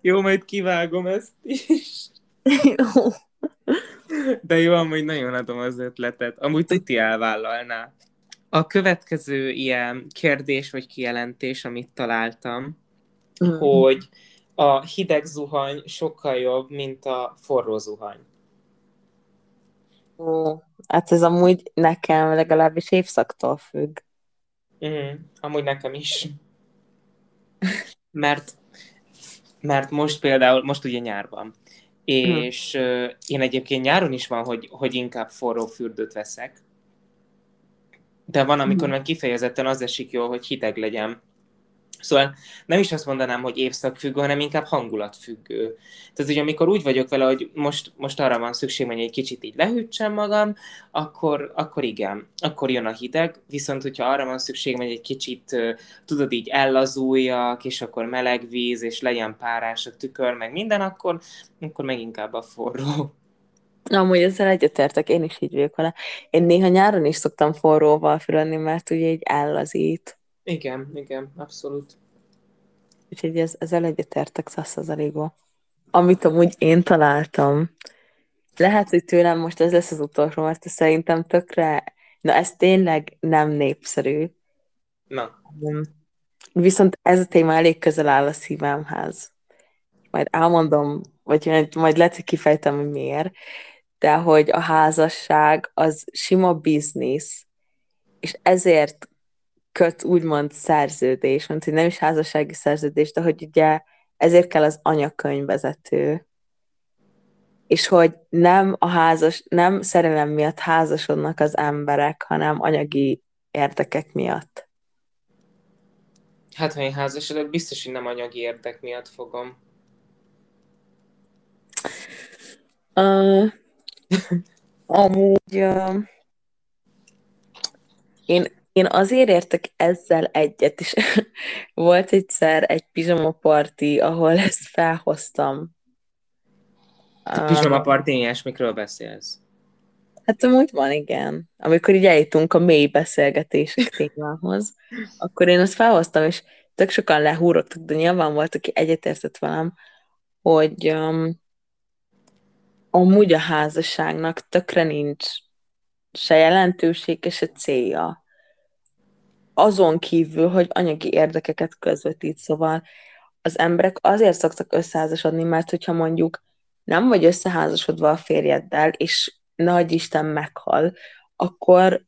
Jó, majd kivágom ezt is. Jó. De jó, amúgy nagyon adom az ötletet. Amúgy tuti elvállalná. A következő ilyen kérdés vagy kijelentés, amit találtam, mm. hogy a hideg zuhany sokkal jobb, mint a forró zuhany. Ó, hát ez amúgy nekem legalábbis évszaktól függ. Mm, amúgy nekem is. Mert, mert most például, most ugye nyárban, és uh, én egyébként nyáron is van, hogy, hogy inkább forró fürdőt veszek, de van, amikor meg kifejezetten az esik jól, hogy hideg legyen. Szóval nem is azt mondanám, hogy évszak függő, hanem inkább hangulat függő. Tehát, hogy amikor úgy vagyok vele, hogy most, most arra van szükség, hogy egy kicsit így lehűtsem magam, akkor, akkor igen, akkor jön a hideg, viszont hogyha arra van szükség, hogy egy kicsit, tudod, így ellazuljak, és akkor meleg víz, és legyen párás a tükör, meg minden, akkor, akkor meg inkább a forró. Amúgy ezzel egyetértek, én is így vagyok vele. Én néha nyáron is szoktam forróval fürödni, mert ugye így ellazít. Igen, igen, abszolút. Úgyhogy ez, ezzel egyetértek százszerzalékban. Amit amúgy én találtam, lehet, hogy tőlem most ez lesz az utolsó, mert szerintem tökre, na ez tényleg nem népszerű. Na. Viszont ez a téma elég közel áll a szívemhez. Majd elmondom, vagy majd lehet, hogy kifejtem, hogy miért, de hogy a házasság az sima biznisz, és ezért köt úgymond szerződés, mint hogy nem is házassági szerződés, de hogy ugye ezért kell az anyakönyvvezető, és hogy nem a házas, nem szerelem miatt házasodnak az emberek, hanem anyagi érdekek miatt. Hát, ha én házasodok, biztos, hogy nem anyagi érdek miatt fogom. Uh, amúgy uh, én én azért értek ezzel egyet, és volt egyszer egy pizsama party, ahol ezt felhoztam. A pizsama party ilyesmikről beszélsz? Hát amúgy van, igen. Amikor így eljutunk a mély beszélgetések témához, akkor én azt felhoztam, és tök sokan lehúrottak, de nyilván volt, aki egyetértett velem, hogy um, amúgy a házasságnak tökre nincs se jelentősége, se célja azon kívül, hogy anyagi érdekeket közvetít, szóval az emberek azért szoktak összeházasodni, mert hogyha mondjuk nem vagy összeházasodva a férjeddel, és nagy Isten meghal, akkor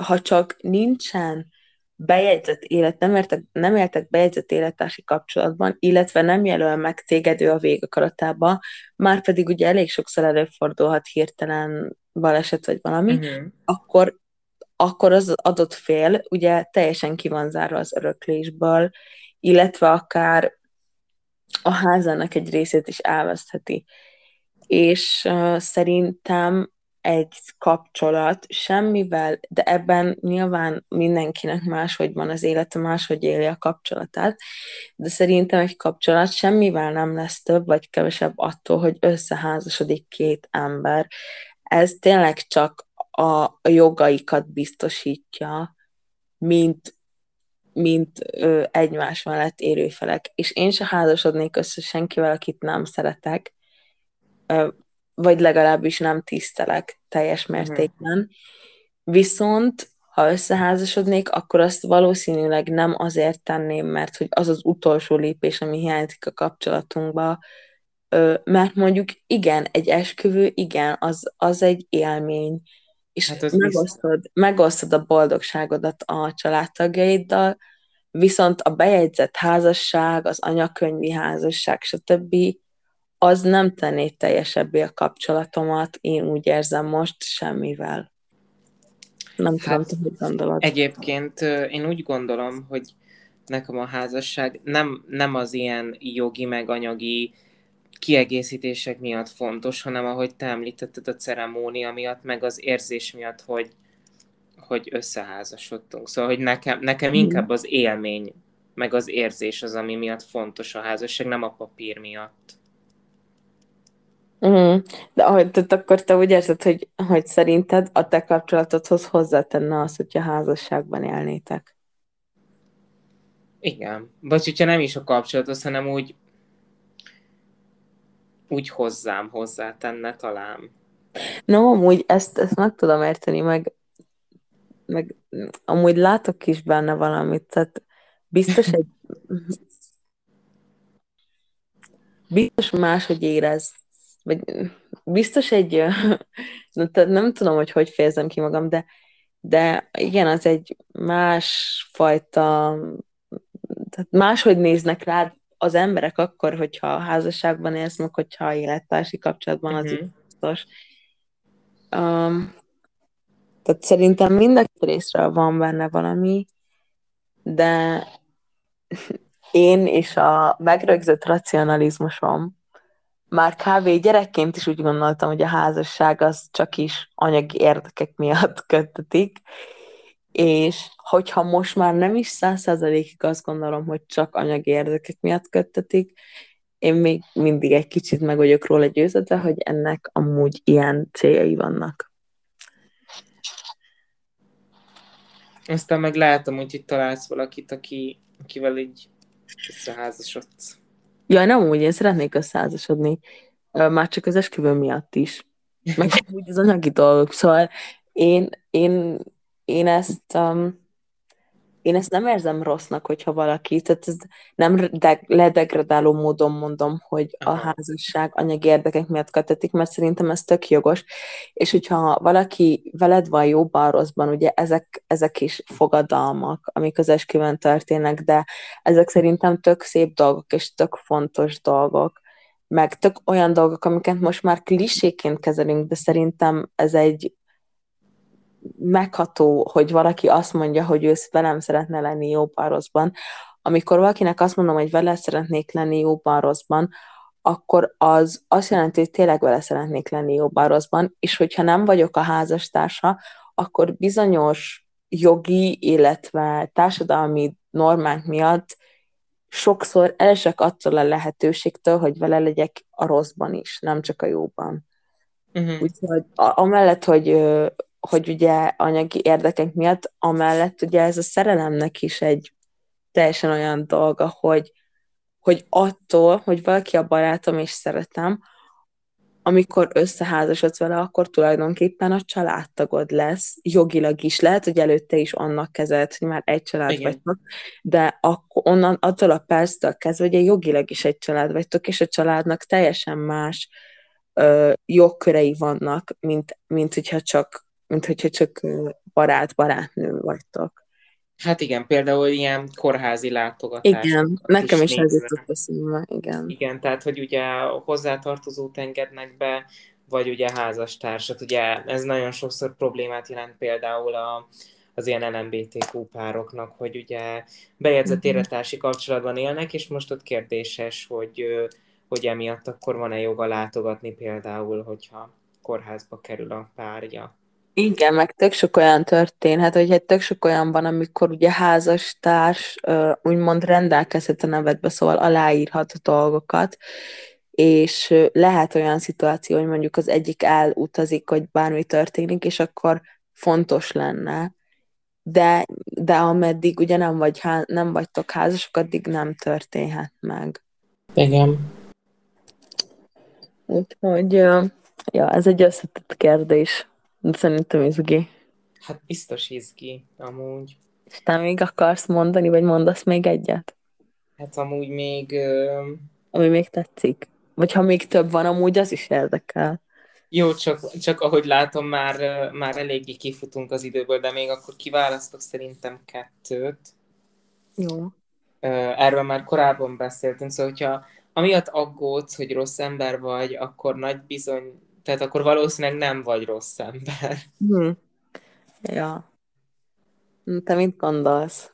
ha csak nincsen bejegyzett élet, nem, értek, nem éltek bejegyzett élettársi kapcsolatban, illetve nem jelöl meg téged ő a végakaratába, már pedig ugye elég sokszor előfordulhat hirtelen baleset vagy valami, uh-huh. akkor akkor az adott fél ugye teljesen ki van zárva az öröklésből, illetve akár a házának egy részét is elvesztheti. És uh, szerintem egy kapcsolat semmivel, de ebben nyilván mindenkinek máshogy van az élete, máshogy éli a kapcsolatát, de szerintem egy kapcsolat semmivel nem lesz több vagy kevesebb attól, hogy összeházasodik két ember. Ez tényleg csak a jogaikat biztosítja, mint, mint ö, egymás mellett érő felek. És én se házasodnék össze senkivel, akit nem szeretek, ö, vagy legalábbis nem tisztelek teljes mhm. mértékben. Mm. Viszont, ha összeházasodnék, akkor azt valószínűleg nem azért tenném, mert hogy az az utolsó lépés, ami hiányzik a kapcsolatunkba, mert mondjuk igen, egy esküvő, igen, az, az egy élmény, és hát megosztod, megosztod a boldogságodat a családtagjaiddal, viszont a bejegyzett házasság, az anyakönyvi házasság, stb. az nem tenné teljesebbé a kapcsolatomat, én úgy érzem most semmivel. Nem hát, tudom, hogy gondolod. Egyébként én úgy gondolom, hogy nekem a házasság nem, nem az ilyen jogi meg anyagi kiegészítések miatt fontos, hanem ahogy te említetted a ceremónia miatt, meg az érzés miatt, hogy, hogy összeházasodtunk. Szóval, hogy nekem, nekem inkább az élmény, meg az érzés az, ami miatt fontos a házasság, nem a papír miatt. Mm. De ahogy, tehát akkor te úgy érzed, hogy, hogy szerinted a te kapcsolatodhoz hozzátenne az, hogyha házasságban élnétek? Igen. Vagy hogyha nem is a kapcsolathoz, hanem úgy úgy hozzám hozzátenne talán. No, amúgy ezt, ezt meg tudom érteni, meg, meg amúgy látok is benne valamit, tehát biztos egy biztos máshogy érez, vagy biztos egy, nem tudom, hogy hogy fejezem ki magam, de, de igen, az egy másfajta, tehát máshogy néznek rád az emberek akkor, hogyha a házasságban élsz, meg hogyha élettársi kapcsolatban, az uh-huh. biztos. Um, tehát szerintem mind részről van benne valami, de én és a megrögzött racionalizmusom már kávé gyerekként is úgy gondoltam, hogy a házasság az csak is anyagi érdekek miatt köttetik, és hogyha most már nem is száz százalékig azt gondolom, hogy csak anyagi érdekek miatt köttetik, én még mindig egy kicsit meg vagyok róla győződve, hogy ennek amúgy ilyen céljai vannak. Aztán meg látom, hogy itt találsz valakit, aki, akivel így összeházasodsz. Ja, nem úgy, én szeretnék összeházasodni, már csak az esküvő miatt is. Meg úgy az anyagi dolgok. Szóval én, én, én ezt um, én ezt nem érzem rossznak, hogyha valaki, tehát ez nem de, ledegradáló módon mondom, hogy a házasság anyagi érdekek miatt kötetik, mert szerintem ez tök jogos, és hogyha valaki veled van jóban, rosszban, ugye ezek, ezek is fogadalmak, amik az esküvőn történnek, de ezek szerintem tök szép dolgok, és tök fontos dolgok, meg tök olyan dolgok, amiket most már kliséként kezelünk, de szerintem ez egy megható, hogy valaki azt mondja, hogy ő velem szeretne lenni jóban, rosszban. Amikor valakinek azt mondom, hogy vele szeretnék lenni jóban, rosszban, akkor az azt jelenti, hogy tényleg vele szeretnék lenni jóban, rosszban, és hogyha nem vagyok a házastársa, akkor bizonyos jogi, illetve társadalmi normák miatt sokszor elesek attól a lehetőségtől, hogy vele legyek a rosszban is, nem csak a jóban. Uh-huh. Úgyhogy amellett, hogy hogy ugye anyagi érdekek miatt, amellett ugye ez a szerelemnek is egy teljesen olyan dolga, hogy, hogy attól, hogy valaki a barátom és szeretem, amikor összeházasodsz vele, akkor tulajdonképpen a családtagod lesz, jogilag is lehet, hogy előtte is annak kezelt, hogy már egy család Igen. vagytok, de akkor onnan, attól a perctől kezdve, ugye jogilag is egy család vagytok, és a családnak teljesen más ö, jogkörei vannak, mint, mint hogyha csak mint hogyha csak barát-barátnő vagytok. Hát igen, például ilyen kórházi látogatás. Igen, nekem is, is ez jutott eszembe, igen. Igen, tehát, hogy ugye hozzátartozót engednek be, vagy ugye házastársat. Ugye ez nagyon sokszor problémát jelent például a, az ilyen LMBTQ pároknak, hogy ugye bejegyzett élettársi kapcsolatban élnek, és most ott kérdéses, hogy, hogy emiatt akkor van-e joga látogatni például, hogyha kórházba kerül a párja. Igen, meg tök sok olyan történhet, hogy egy tök sok olyan van, amikor ugye házastárs úgymond rendelkezhet a nevedbe, szóval aláírhat a dolgokat, és lehet olyan szituáció, hogy mondjuk az egyik elutazik, hogy bármi történik, és akkor fontos lenne, de, de ameddig ugye nem, vagy, nem vagytok házasok, addig nem történhet meg. Igen. Úgyhogy, ja, ez egy összetett kérdés. Szerintem izgi. Hát biztos izgi, amúgy. És te még akarsz mondani, vagy mondasz még egyet? Hát amúgy még... Ö... Ami még tetszik? Vagy ha még több van, amúgy az is érdekel. Jó, csak, csak ahogy látom, már, már eléggé kifutunk az időből, de még akkor kiválasztok szerintem kettőt. Jó. Erről már korábban beszéltünk, szóval hogyha amiatt aggódsz, hogy rossz ember vagy, akkor nagy bizony tehát akkor valószínűleg nem vagy rossz ember. Hm. Ja. Te mit gondolsz?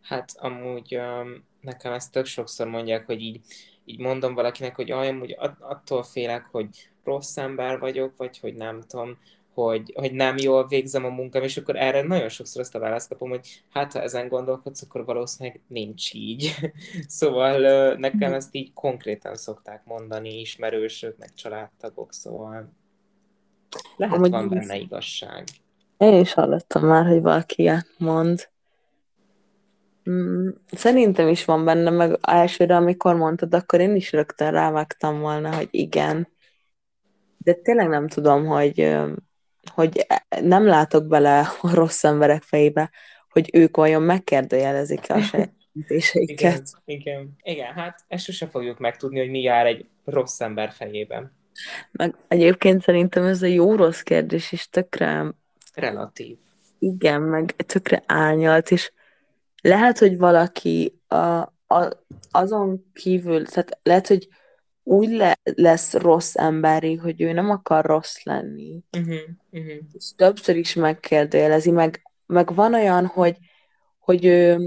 Hát amúgy um, nekem ezt tök sokszor mondják, hogy így, így mondom valakinek, hogy aj, amúgy attól félek, hogy rossz ember vagyok, vagy hogy nem tudom, hogy, hogy nem jól végzem a munkám, és akkor erre nagyon sokszor azt a választ kapom, hogy hát ha ezen gondolkodsz, akkor valószínűleg nincs így. szóval nekem ezt így konkrétan szokták mondani ismerősök, meg családtagok, szóval lehet Amúgy van benne igazság. Én is hallottam már, hogy valaki ilyet mond. Mm, szerintem is van benne, meg elsőre, amikor mondtad, akkor én is rögtön rávágtam volna, hogy igen. De tényleg nem tudom, hogy hogy nem látok bele a rossz emberek fejébe, hogy ők vajon megkérdőjelezik a saját döntéseiket. Igen, igen, igen, hát ezt sose fogjuk megtudni, hogy mi jár egy rossz ember fejében. Meg egyébként szerintem ez a jó-rossz kérdés is tökre... Relatív. Igen, meg tökre árnyalt, és lehet, hogy valaki a, a, azon kívül, tehát lehet, hogy úgy le, lesz rossz emberi, hogy ő nem akar rossz lenni. Uh-huh, uh-huh. És többször is megkérdőjelezi, meg, meg van olyan, hogy, hogy ő,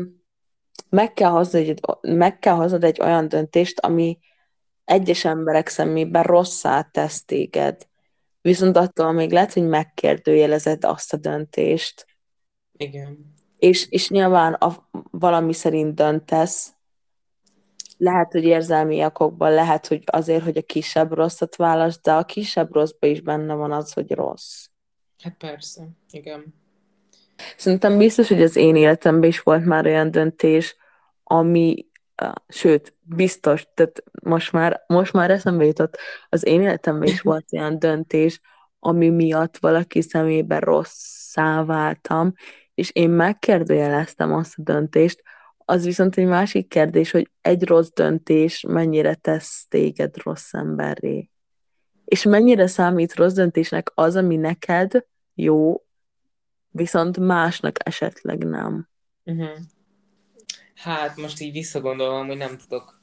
meg, kell hoznod egy, meg kell hoznod egy olyan döntést, ami egyes emberek szemében rosszá tesz téged. Viszont attól még lehet, hogy megkérdőjelezed azt a döntést. Igen. És, és nyilván a, valami szerint döntesz, lehet, hogy érzelmi okokban, lehet, hogy azért, hogy a kisebb rosszat választ, de a kisebb rosszban is benne van az, hogy rossz. Hát persze, igen. Szerintem biztos, hogy az én életemben is volt már olyan döntés, ami, sőt, biztos, tehát most már, most már eszembe jutott, az én életemben is volt olyan döntés, ami miatt valaki szemében rosszá váltam, és én megkérdőjeleztem azt a döntést, az viszont egy másik kérdés, hogy egy rossz döntés mennyire tesz téged rossz emberré. És mennyire számít rossz döntésnek az, ami neked jó, viszont másnak esetleg nem. Uh-huh. Hát most így visszagondolom, hogy nem tudok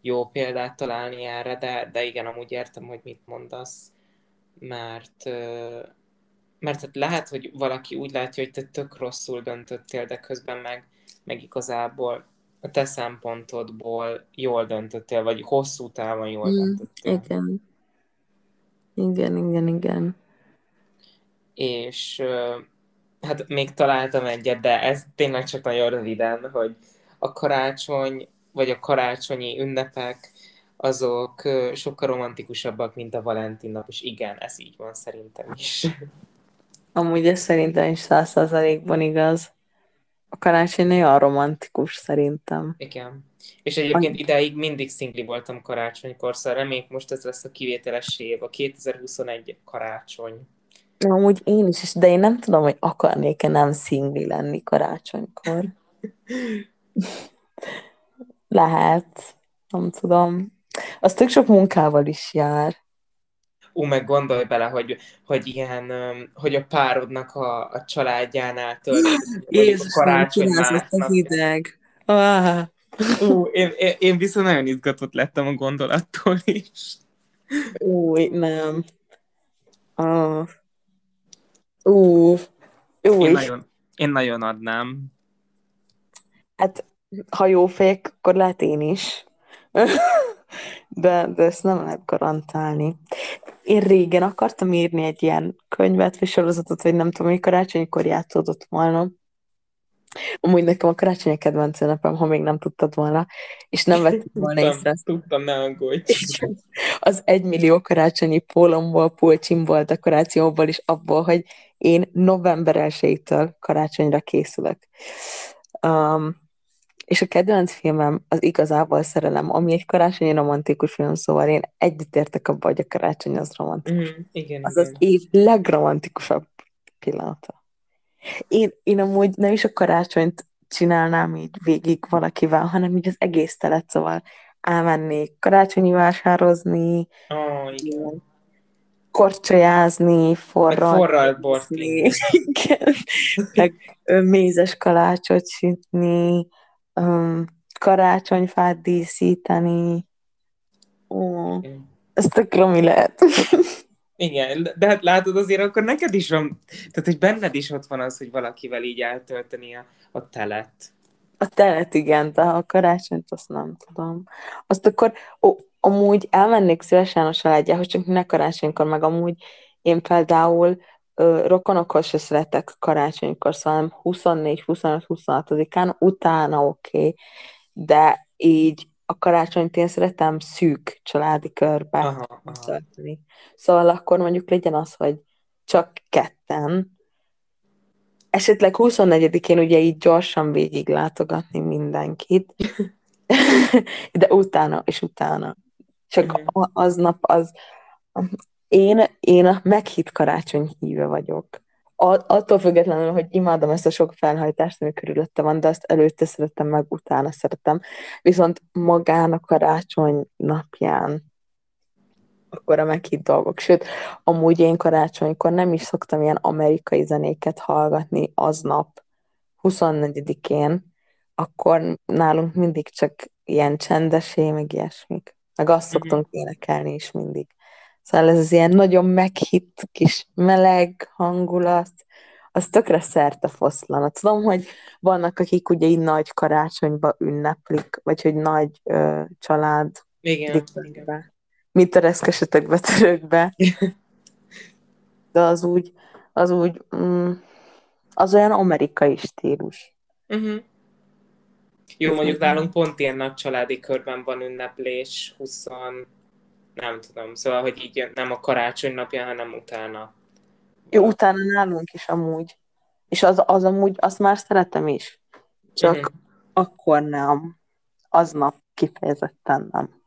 jó példát találni erre, de, de igen, amúgy értem, hogy mit mondasz, mert, mert hát lehet, hogy valaki úgy látja, hogy te tök rosszul döntöttél, de közben meg, meg igazából a te szempontodból jól döntöttél, vagy hosszú távon jól mm, döntöttél. Igen. Igen, igen, igen. És hát még találtam egyet, de ez tényleg csak nagyon röviden, hogy a karácsony, vagy a karácsonyi ünnepek, azok sokkal romantikusabbak, mint a Valentin nap, és igen, ez így van szerintem is. Amúgy ez szerintem is száz százalékban igaz. A karácsony nagyon romantikus szerintem. Igen. És egyébként ideig mindig szingli voltam karácsonykor, szóval reméljük most ez lesz a kivételes év, a 2021 karácsony. Amúgy én is, de én nem tudom, hogy akarnék-e nem szingli lenni karácsonykor. Lehet, nem tudom. Az tök sok munkával is jár. Ú, meg gondolj bele, hogy, hogy ilyen, hogy a párodnak a, a családjánál töltött, Jézus, a karácsony másnap. hideg. Ah. Ú, én, én, én viszont nagyon izgatott lettem a gondolattól is. Új, nem. Ah. Ú, új. Én nagyon, én nagyon adnám. Hát, ha jó fék, akkor lehet én is. De, de ezt nem lehet garantálni. Én régen akartam írni egy ilyen könyvet, vagy sorozatot, vagy nem tudom, hogy karácsonykor játszódott volna. Amúgy nekem a karácsony a kedvenc ünnepem, ha még nem tudtad volna, és nem vettem volna tudtam, észre. Tudtam, ne aggódj. Az egymillió karácsonyi pólomból, pulcsimból, dekorációból, és abból, hogy én november 1 karácsonyra készülök. Um, és a kedvenc filmem az igazából szerelem, ami egy karácsonyi romantikus film, szóval én egyetértek abban, hogy a karácsony az romantikus. Mm, igen, az igen. az év legromantikusabb pillanata. Én, én amúgy nem is a karácsonyt csinálnám így végig valakivel, hanem így az egész telet, szóval elmennék karácsonyi vásározni, oh, igen. korcsolyázni, forral, forral igen, meg mézes kalácsot sütni, um, karácsonyfát díszíteni. Ó, ez tök romi lehet. Igen, de hát látod azért, akkor neked is van, tehát hogy benned is ott van az, hogy valakivel így eltölteni a, a telet. A telet, igen, de a karácsonyt azt nem tudom. Azt akkor, ó, amúgy elmennék szívesen a családjához, csak ne karácsonykor, meg amúgy én például rokonokkal se szeretek karácsonykor, szóval 24, 25, 26-án, utána oké, okay, de így a karácsonyt én szeretem szűk családi körbe aha, aha. Szóval akkor mondjuk legyen az, hogy csak ketten, esetleg 24-én ugye így gyorsan végig látogatni mindenkit, de utána és utána. Csak aznap az, én, én a meghitt karácsony híve vagyok. attól függetlenül, hogy imádom ezt a sok felhajtást, ami körülötte van, de azt előtte szeretem, meg utána szeretem. Viszont magán a karácsony napján akkor a meghitt dolgok. Sőt, amúgy én karácsonykor nem is szoktam ilyen amerikai zenéket hallgatni aznap, 24-én, akkor nálunk mindig csak ilyen csendesé, meg ilyesmik. Meg azt mhm. szoktunk énekelni is mindig. Szóval ez az ilyen nagyon meghitt kis meleg hangulat, az tökre szerte foszlana. Tudom, hogy vannak, akik ugye így nagy karácsonyba ünneplik, vagy hogy nagy ö, család. Igen, igen. Mint a reszkesetekbe, törökbe. De az úgy, az úgy, mm, az olyan amerikai stílus. Uh-huh. Jó, mondjuk nálunk pont ilyen nagy családi körben van ünneplés, 20, nem tudom, szóval, hogy így nem a karácsony napja, hanem utána. Jó, utána nálunk is amúgy. És az, az amúgy, azt már szeretem is. Csak uh-huh. akkor nem. Aznap kifejezetten nem.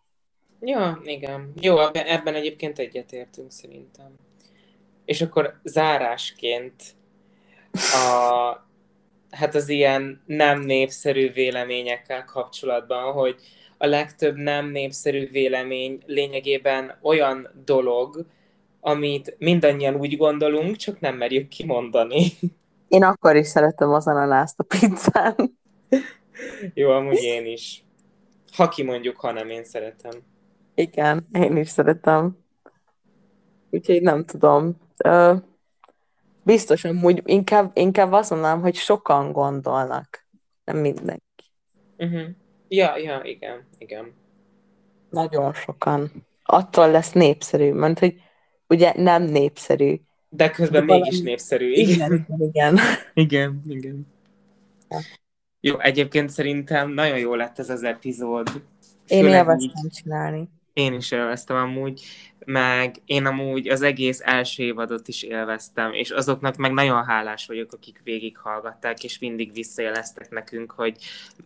Ja, igen. Jó, ebben egyébként egyetértünk szerintem. És akkor zárásként a, hát az ilyen nem népszerű véleményekkel kapcsolatban, hogy a legtöbb nem népszerű vélemény lényegében olyan dolog, amit mindannyian úgy gondolunk, csak nem merjük kimondani. Én akkor is szeretem az ananászt a pizzán. Jó, amúgy én is. Ha kimondjuk, ha nem, én szeretem. Igen, én is szeretem. Úgyhogy nem tudom. Biztos, hogy inkább, inkább azt mondanám, hogy sokan gondolnak, nem mindenki. Uh-huh. Ja, ja, igen, igen. Nagyon sokan. Attól lesz népszerű, mert hogy ugye nem népszerű. De közben De mégis valami... népszerű. Igen, igen. Igen, igen. igen. Jó, egyébként szerintem nagyon jó lett ez az epizód. Én élveztem csinálni. Én is élveztem amúgy, meg én amúgy az egész első évadot is élveztem, és azoknak meg nagyon hálás vagyok, akik végighallgatták, és mindig visszajeleztek nekünk, hogy,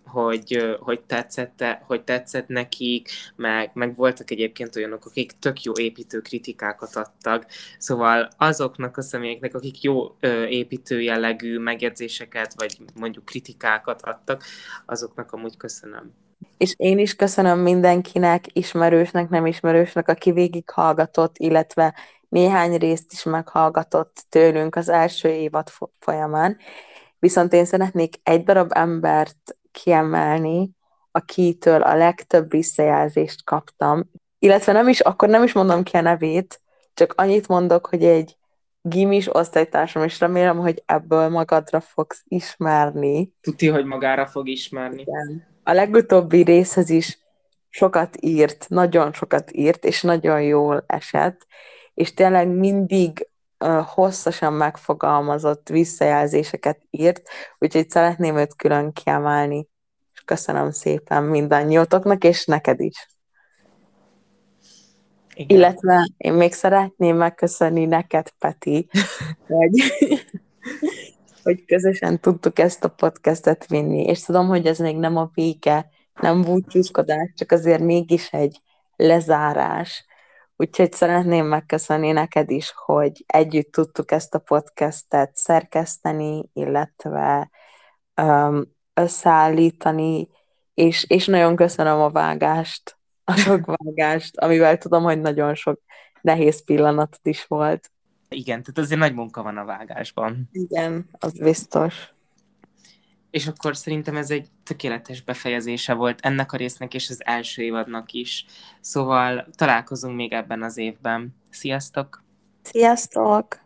hogy, hogy, tetszett, hogy tetszett nekik, meg, meg voltak egyébként olyanok, akik tök jó építő kritikákat adtak, szóval azoknak a személyeknek, akik jó építő jellegű megjegyzéseket, vagy mondjuk kritikákat adtak, azoknak amúgy köszönöm és én is köszönöm mindenkinek, ismerősnek, nem ismerősnek, aki végighallgatott, illetve néhány részt is meghallgatott tőlünk az első évad folyamán. Viszont én szeretnék egy darab embert kiemelni, akitől a legtöbb visszajelzést kaptam, illetve nem is, akkor nem is mondom ki a nevét, csak annyit mondok, hogy egy gimis osztálytársam, és remélem, hogy ebből magadra fogsz ismerni. Tudja, hogy magára fog ismerni. Igen a legutóbbi részhez is sokat írt, nagyon sokat írt, és nagyon jól esett, és tényleg mindig hosszasan megfogalmazott visszajelzéseket írt, úgyhogy szeretném őt külön kiemelni, és köszönöm szépen mindannyiótoknak, és neked is. Igen. Illetve én még szeretném megköszönni neked, Peti, hogy hogy közösen tudtuk ezt a podcastet vinni, és tudom, hogy ez még nem a vége, nem búcsúzkodás, csak azért mégis egy lezárás. Úgyhogy szeretném megköszönni neked is, hogy együtt tudtuk ezt a podcastet szerkeszteni, illetve um, összeállítani, és, és nagyon köszönöm a vágást, a sok vágást, amivel tudom, hogy nagyon sok nehéz pillanat is volt. Igen, tehát azért nagy munka van a vágásban. Igen, az biztos. És akkor szerintem ez egy tökéletes befejezése volt ennek a résznek és az első évadnak is. Szóval találkozunk még ebben az évben. Sziasztok! Sziasztok!